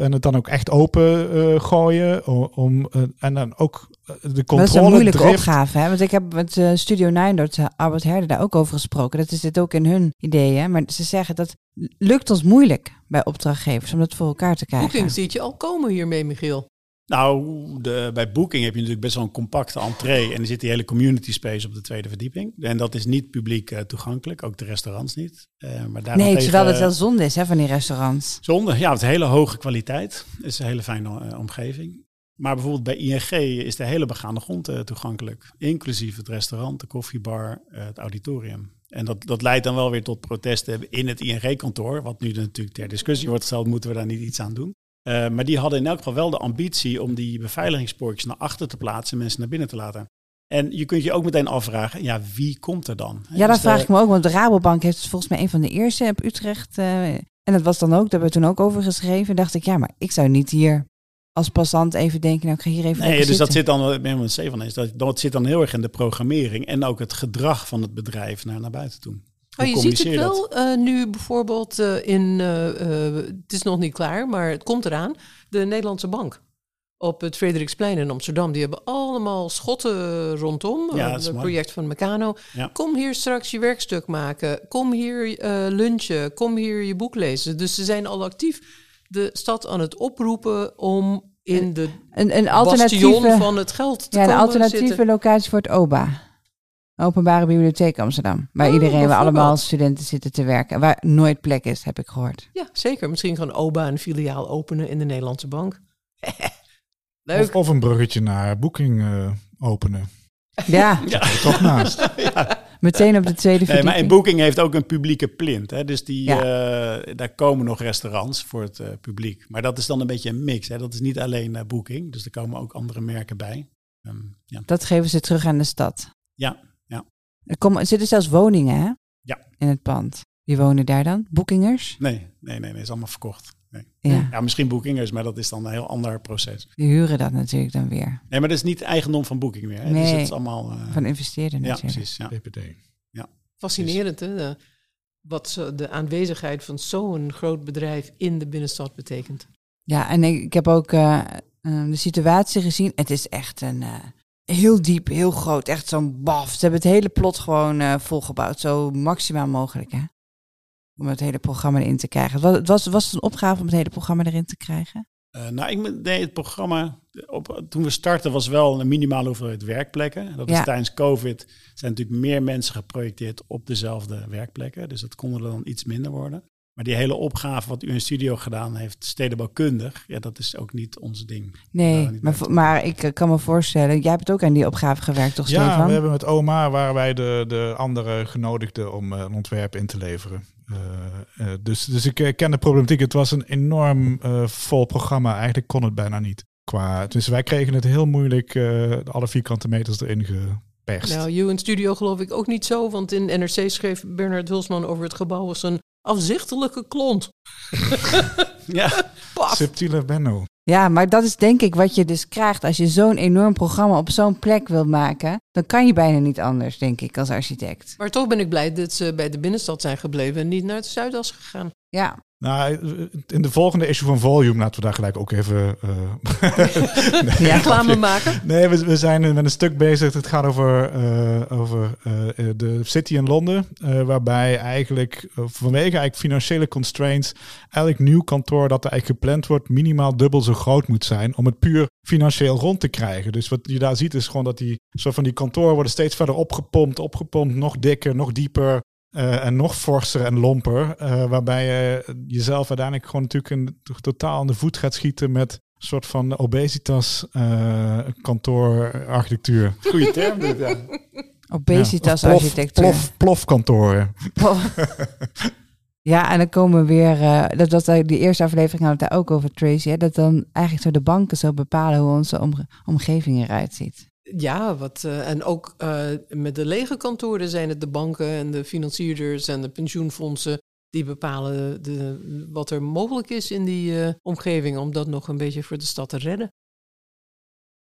en het dan ook echt open gooien. Om, en dan ook de controle. Dat is een moeilijke drift. opgave. Hè? Want ik heb met Studio 9 door Albert Herder daar ook over gesproken. Dat is dit ook in hun ideeën. Maar ze zeggen dat lukt ons moeilijk bij opdrachtgevers om dat voor elkaar te krijgen. Booking ziet je al komen hiermee, Michiel. Nou, de, bij Booking heb je natuurlijk best wel een compacte entree. En er zit die hele community space op de tweede verdieping. En dat is niet publiek uh, toegankelijk, ook de restaurants niet. Uh, maar nee, terwijl het wel zonde is hè, van die restaurants. Zonde, ja, het is hele hoge kwaliteit. Het is een hele fijne uh, omgeving. Maar bijvoorbeeld bij ING is de hele begaande grond toegankelijk. Inclusief het restaurant, de koffiebar, het auditorium. En dat, dat leidt dan wel weer tot protesten in het ING-kantoor. Wat nu natuurlijk ter discussie wordt gesteld, moeten we daar niet iets aan doen. Uh, maar die hadden in elk geval wel de ambitie om die beveiligingspoortjes naar achter te plaatsen en mensen naar binnen te laten. En je kunt je ook meteen afvragen, ja, wie komt er dan? Ja, dat dus vraag ik me ook, want de Rabobank heeft volgens mij een van de eerste op Utrecht. Uh, en dat was dan ook, daar hebben we toen ook over geschreven. dacht ik, ja, maar ik zou niet hier als passant even denken, nou ik ga hier even Nee, dus zitten. dat zit dan, wat C van is, dat, dat zit dan heel erg in de programmering en ook het gedrag van het bedrijf naar, naar buiten toe. Oh, je ziet het wel uh, nu bijvoorbeeld uh, in, uh, het is nog niet klaar, maar het komt eraan, de Nederlandse Bank. Op het Frederiksplein in Amsterdam. Die hebben allemaal schotten rondom. Ja, het project van Meccano. Ja. Kom hier straks je werkstuk maken. Kom hier lunchen. Kom hier je boek lezen. Dus ze zijn al actief de stad aan het oproepen om in de een, een alternatieve van het geld te ja, komen een alternatieve zitten. locatie voor het OBA. Openbare Bibliotheek Amsterdam. Waar Oh, iedereen, waar allemaal studenten zitten te werken. Waar nooit plek is, heb ik gehoord. Ja, zeker. Misschien gaan OBA een filiaal openen in de Nederlandse bank. <laughs> Leuk. Of, of een bruggetje naar Booking uh, openen. Ja, Ja. Toch naast. <laughs> meteen op de tweede Nee, maar verdieping. en Booking heeft ook een publieke plint. Hè? Dus die, Ja. eh, daar komen nog restaurants voor het eh, publiek. Maar dat is dan een beetje een mix. Hè? Dat is niet alleen eh, Booking. Dus er komen ook andere merken bij. Ehm, ja. Dat geven ze terug aan de stad. Ja, ja. Er, komen, er zitten zelfs woningen hè? Ja. in het pand. Wie wonen daar dan? Boekingers? Nee, nee, nee, nee, is allemaal verkocht. Nee. Ja, Ja, misschien Bookingers, maar dat is dan een heel ander proces. die huren dat natuurlijk dan weer. Nee, maar dat is niet eigendom van Booking meer. Hè? Dus Nee. het is allemaal... eh, Van investeerden ja, natuurlijk. precies. Ja. PPD. Fascinerend, hè? De- wat de aanwezigheid van zo'n groot bedrijf in de binnenstad betekent. Ja, en ik, ik heb ook eh, eh, de situatie gezien. Het is echt een eh, heel diep, heel groot. Echt zo'n baf. Ze hebben het hele plot gewoon eh, volgebouwd. Zo maximaal mogelijk, hè? Om het hele programma erin te krijgen. Het was, het was, was het een opgave om het hele programma erin te krijgen? Eh, nou, ik nee, het programma, op, toen we startten was wel een minimale hoeveelheid werkplekken. Dat is Ja. tijdens COVID zijn natuurlijk meer mensen geprojecteerd op dezelfde werkplekken. Dus dat konden er dan iets minder worden. Maar die hele opgave wat u in studio gedaan heeft, stedenbouwkundig, ja, dat is ook niet ons ding. Nee, maar, maar ik eh, kan me voorstellen, jij hebt ook aan die opgave gewerkt, toch Ja, Stefan? we hebben met OMA waar wij de, de anderen genodigden om eh, een ontwerp in te leveren. Eh, eh, dus, dus ik eh, ken de problematiek. Het was een enorm eh, vol programma. Eigenlijk kon het bijna niet. Qua, dus wij kregen het heel moeilijk, eh, alle vierkante meters erin geperst. Nou, you in studio geloof ik ook niet zo, want in NRC schreef Bernard Hulsman over het gebouw als een afzichtelijke klont. Ja, <laughs> Paf. Subtiele Benno. Ja, maar dat is denk ik wat je dus krijgt als je zo'n enorm programma op zo'n plek wilt maken. Dan kan je bijna niet anders, denk ik, als architect. Maar toch ben ik blij dat ze bij de binnenstad zijn gebleven en niet naar het Zuidas gegaan. Ja, Nou, in de volgende issue van Volume laten we daar gelijk ook even. eh, <laughs> Ja, Reclame maken. Nee, we, we zijn met een stuk bezig. Het gaat over, eh, over eh, de City in Londen. waarbij eigenlijk vanwege eigenlijk financiële constraints. elk nieuw kantoor dat er eigenlijk gepland wordt. minimaal dubbel zo groot moet zijn. om het puur financieel rond te krijgen. Dus wat je daar ziet is gewoon dat die soort van die kantoren worden steeds verder opgepompt. Opgepompt, nog dikker, nog dieper. Eh, en nog forser en lomper. eh, waarbij je jezelf uiteindelijk gewoon natuurlijk een, totaal aan de voet gaat schieten met een soort van obesitas eh, kantoorarchitectuur. goede term dit, ja. obesitas Ja, of plof- architectuur. Plof, plofkantoren. Ja, en dan komen we weer, eh, dat, dat eh, die eerste aflevering hadden we daar ook over, Tracy, hè, dat dan eigenlijk zo de banken zo bepalen hoe onze omge- omgeving eruit ziet. Ja, wat, eh, en ook eh, met de lege kantoren zijn het de banken en de financierders en de pensioenfondsen die bepalen de, wat er mogelijk is in die eh, omgeving om dat nog een beetje voor de stad te redden.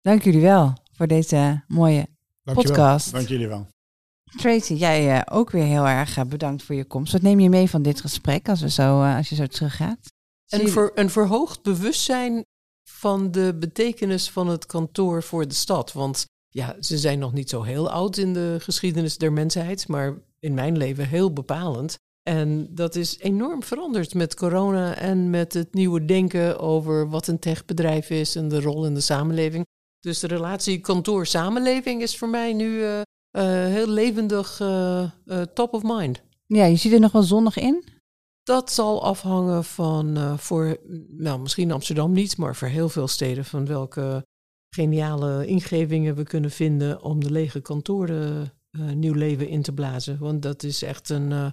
Dank jullie wel voor deze mooie Dankjewel. podcast. Dank jullie wel. Tracy, jij ook weer heel erg bedankt voor je komst. Wat neem je mee van dit gesprek als, we zo, als je zo teruggaat? Zie En je- voor een verhoogd bewustzijn van de betekenis van het kantoor voor de stad. Want ja, ze zijn nog niet zo heel oud in de geschiedenis der mensheid, maar in mijn leven heel bepalend. En dat is enorm veranderd met corona en met het nieuwe denken over wat een techbedrijf is en de rol in de samenleving. Dus de relatie kantoor-samenleving is voor mij nu eh, eh, heel levendig eh, top of mind. Ja, je ziet er nog wel zonnig in? Dat zal afhangen van voor, nou misschien Amsterdam niet, maar voor heel veel steden van welke geniale ingevingen we kunnen vinden om de lege kantoren eh, nieuw leven in te blazen. Want dat is echt een eh,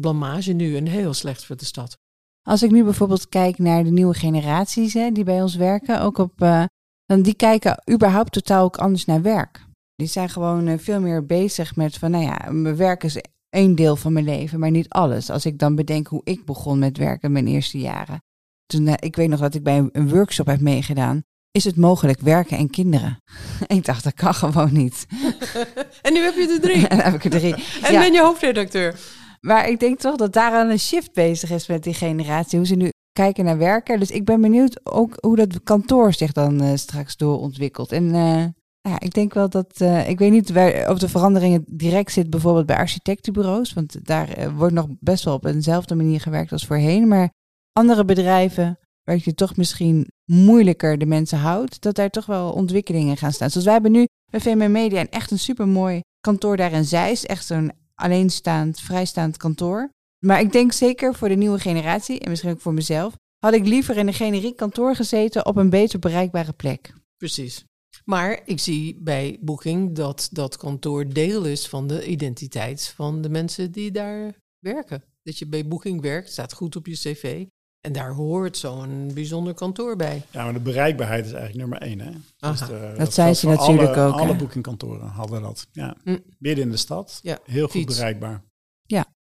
blamage nu en heel slecht voor de stad. Als ik nu bijvoorbeeld kijk naar de nieuwe generaties hè, die bij ons werken, ook op, eh, dan die kijken überhaupt totaal ook anders naar werk. Die zijn gewoon veel meer bezig met van, nou ja, mijn werk is één deel van mijn leven, maar niet alles. Als ik dan bedenk hoe ik begon met werken mijn eerste jaren. Toen, ik weet nog dat ik bij een workshop heb meegedaan. Is het mogelijk werken en kinderen? <laughs> ik dacht, dat kan gewoon niet. <laughs> en nu heb je er drie. <laughs> en heb ik er drie. En Ja. ben je hoofdredacteur. Maar ik denk toch dat daar een shift bezig is met die generatie. Hoe ze nu kijken naar werken. Dus ik ben benieuwd ook hoe dat kantoor zich dan eh, straks doorontwikkelt. En eh, ja, ik denk wel dat... eh, ik weet niet waar, of de veranderingen direct zit bijvoorbeeld bij architectenbureaus. Want daar wordt nog best wel op eenzelfde manier gewerkt als voorheen. Maar andere bedrijven waar je toch misschien moeilijker de mensen houdt... dat daar toch wel ontwikkelingen gaan staan. Zoals wij hebben nu bij VMM Media een echt een supermooi kantoor daar in Zeist. Echt zo'n alleenstaand, vrijstaand kantoor. Maar ik denk zeker voor de nieuwe generatie, en misschien ook voor mezelf, had ik liever in een generiek kantoor gezeten op een beter bereikbare plek. Precies. Maar ik zie bij Booking dat dat kantoor deel is van de identiteit van de mensen die daar werken. Dat je bij Booking werkt, staat goed op je cv. En daar hoort zo'n bijzonder kantoor bij. Ja, maar de bereikbaarheid is eigenlijk nummer één. Hè? De- Dat zei geldt ze natuurlijk alle, ook? Alle boekingkantoren hadden dat. Ja. Hm. Midden in de stad. Ja, Heel goed fiets. bereikbaar.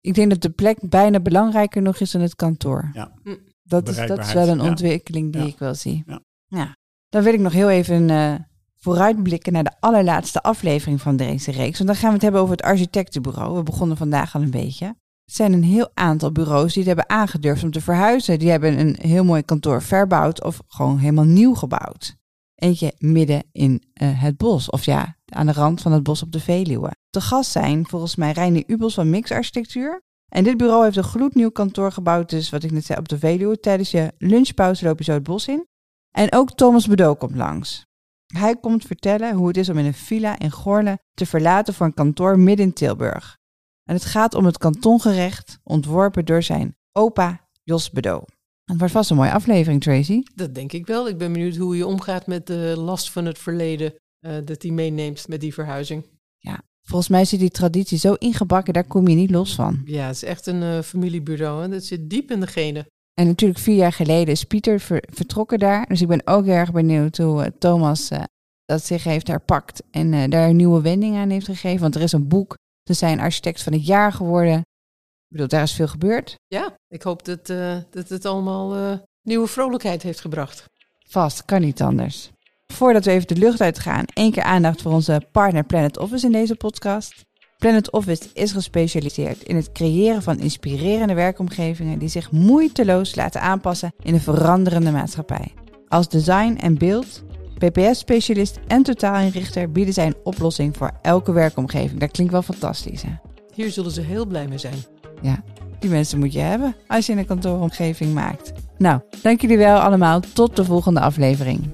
Ik denk dat de plek bijna belangrijker nog is dan het kantoor. Ja. Hm. Dat, is, dat is wel een ja. ontwikkeling die Ja. ik wel zie. Ja. Ja. Dan wil ik nog heel even eh, vooruitblikken naar de allerlaatste aflevering van deze reeks. Want dan gaan we het hebben over het architectenbureau. We begonnen vandaag al een beetje. Zijn een heel aantal bureaus die het hebben aangedurfd om te verhuizen. Die hebben een heel mooi kantoor verbouwd of gewoon helemaal nieuw gebouwd. Eentje midden in eh, het bos, of ja, aan de rand van het bos op de Veluwe. Te gast zijn volgens mij Reinier Ubels van Mix Architectuur. En dit bureau heeft een gloednieuw kantoor gebouwd, dus wat ik net zei, op de Veluwe. Tijdens je lunchpauze loop je zo het bos in. En ook Thomas Bedoel komt langs. Hij komt vertellen hoe het is om in een villa in Goorle te verlaten voor een kantoor midden in Tilburg. En het gaat om het kantongerecht, ontworpen door zijn opa Jos Bedo. Het wordt vast een mooie aflevering, Tracy. Dat denk ik wel. Ik ben benieuwd hoe je omgaat met de last van het verleden. eh, dat hij meeneemt met die verhuizing. Volgens mij zit die traditie zo ingebakken, daar kom je niet los van. Ja, het is echt een eh, familiebureau. Hè? Dat zit diep in de genen. En natuurlijk vier jaar geleden is Pieter ver- vertrokken daar. Dus ik ben ook erg benieuwd hoe eh, Thomas dat zich heeft herpakt en daar een nieuwe wending aan heeft gegeven. Want er is een boek, ze zijn architect van het jaar geworden. Ik bedoel, daar is veel gebeurd. Ja, ik hoop dat, eh, dat het allemaal eh, nieuwe vrolijkheid heeft gebracht. Vast, kan niet anders. Voordat we even de lucht uitgaan, één keer aandacht voor onze partner Planet Office in deze podcast. Planet Office is gespecialiseerd in het creëren van inspirerende werkomgevingen die zich moeiteloos laten aanpassen in een veranderende maatschappij. Als design en beeld, PPS-specialist en totaalinrichter bieden zij een oplossing voor elke werkomgeving. Dat klinkt wel fantastisch, hè? Hier zullen ze heel blij mee zijn. Ja, die mensen moet je hebben als je een kantooromgeving maakt. Nou, dank jullie wel allemaal. Tot de volgende aflevering.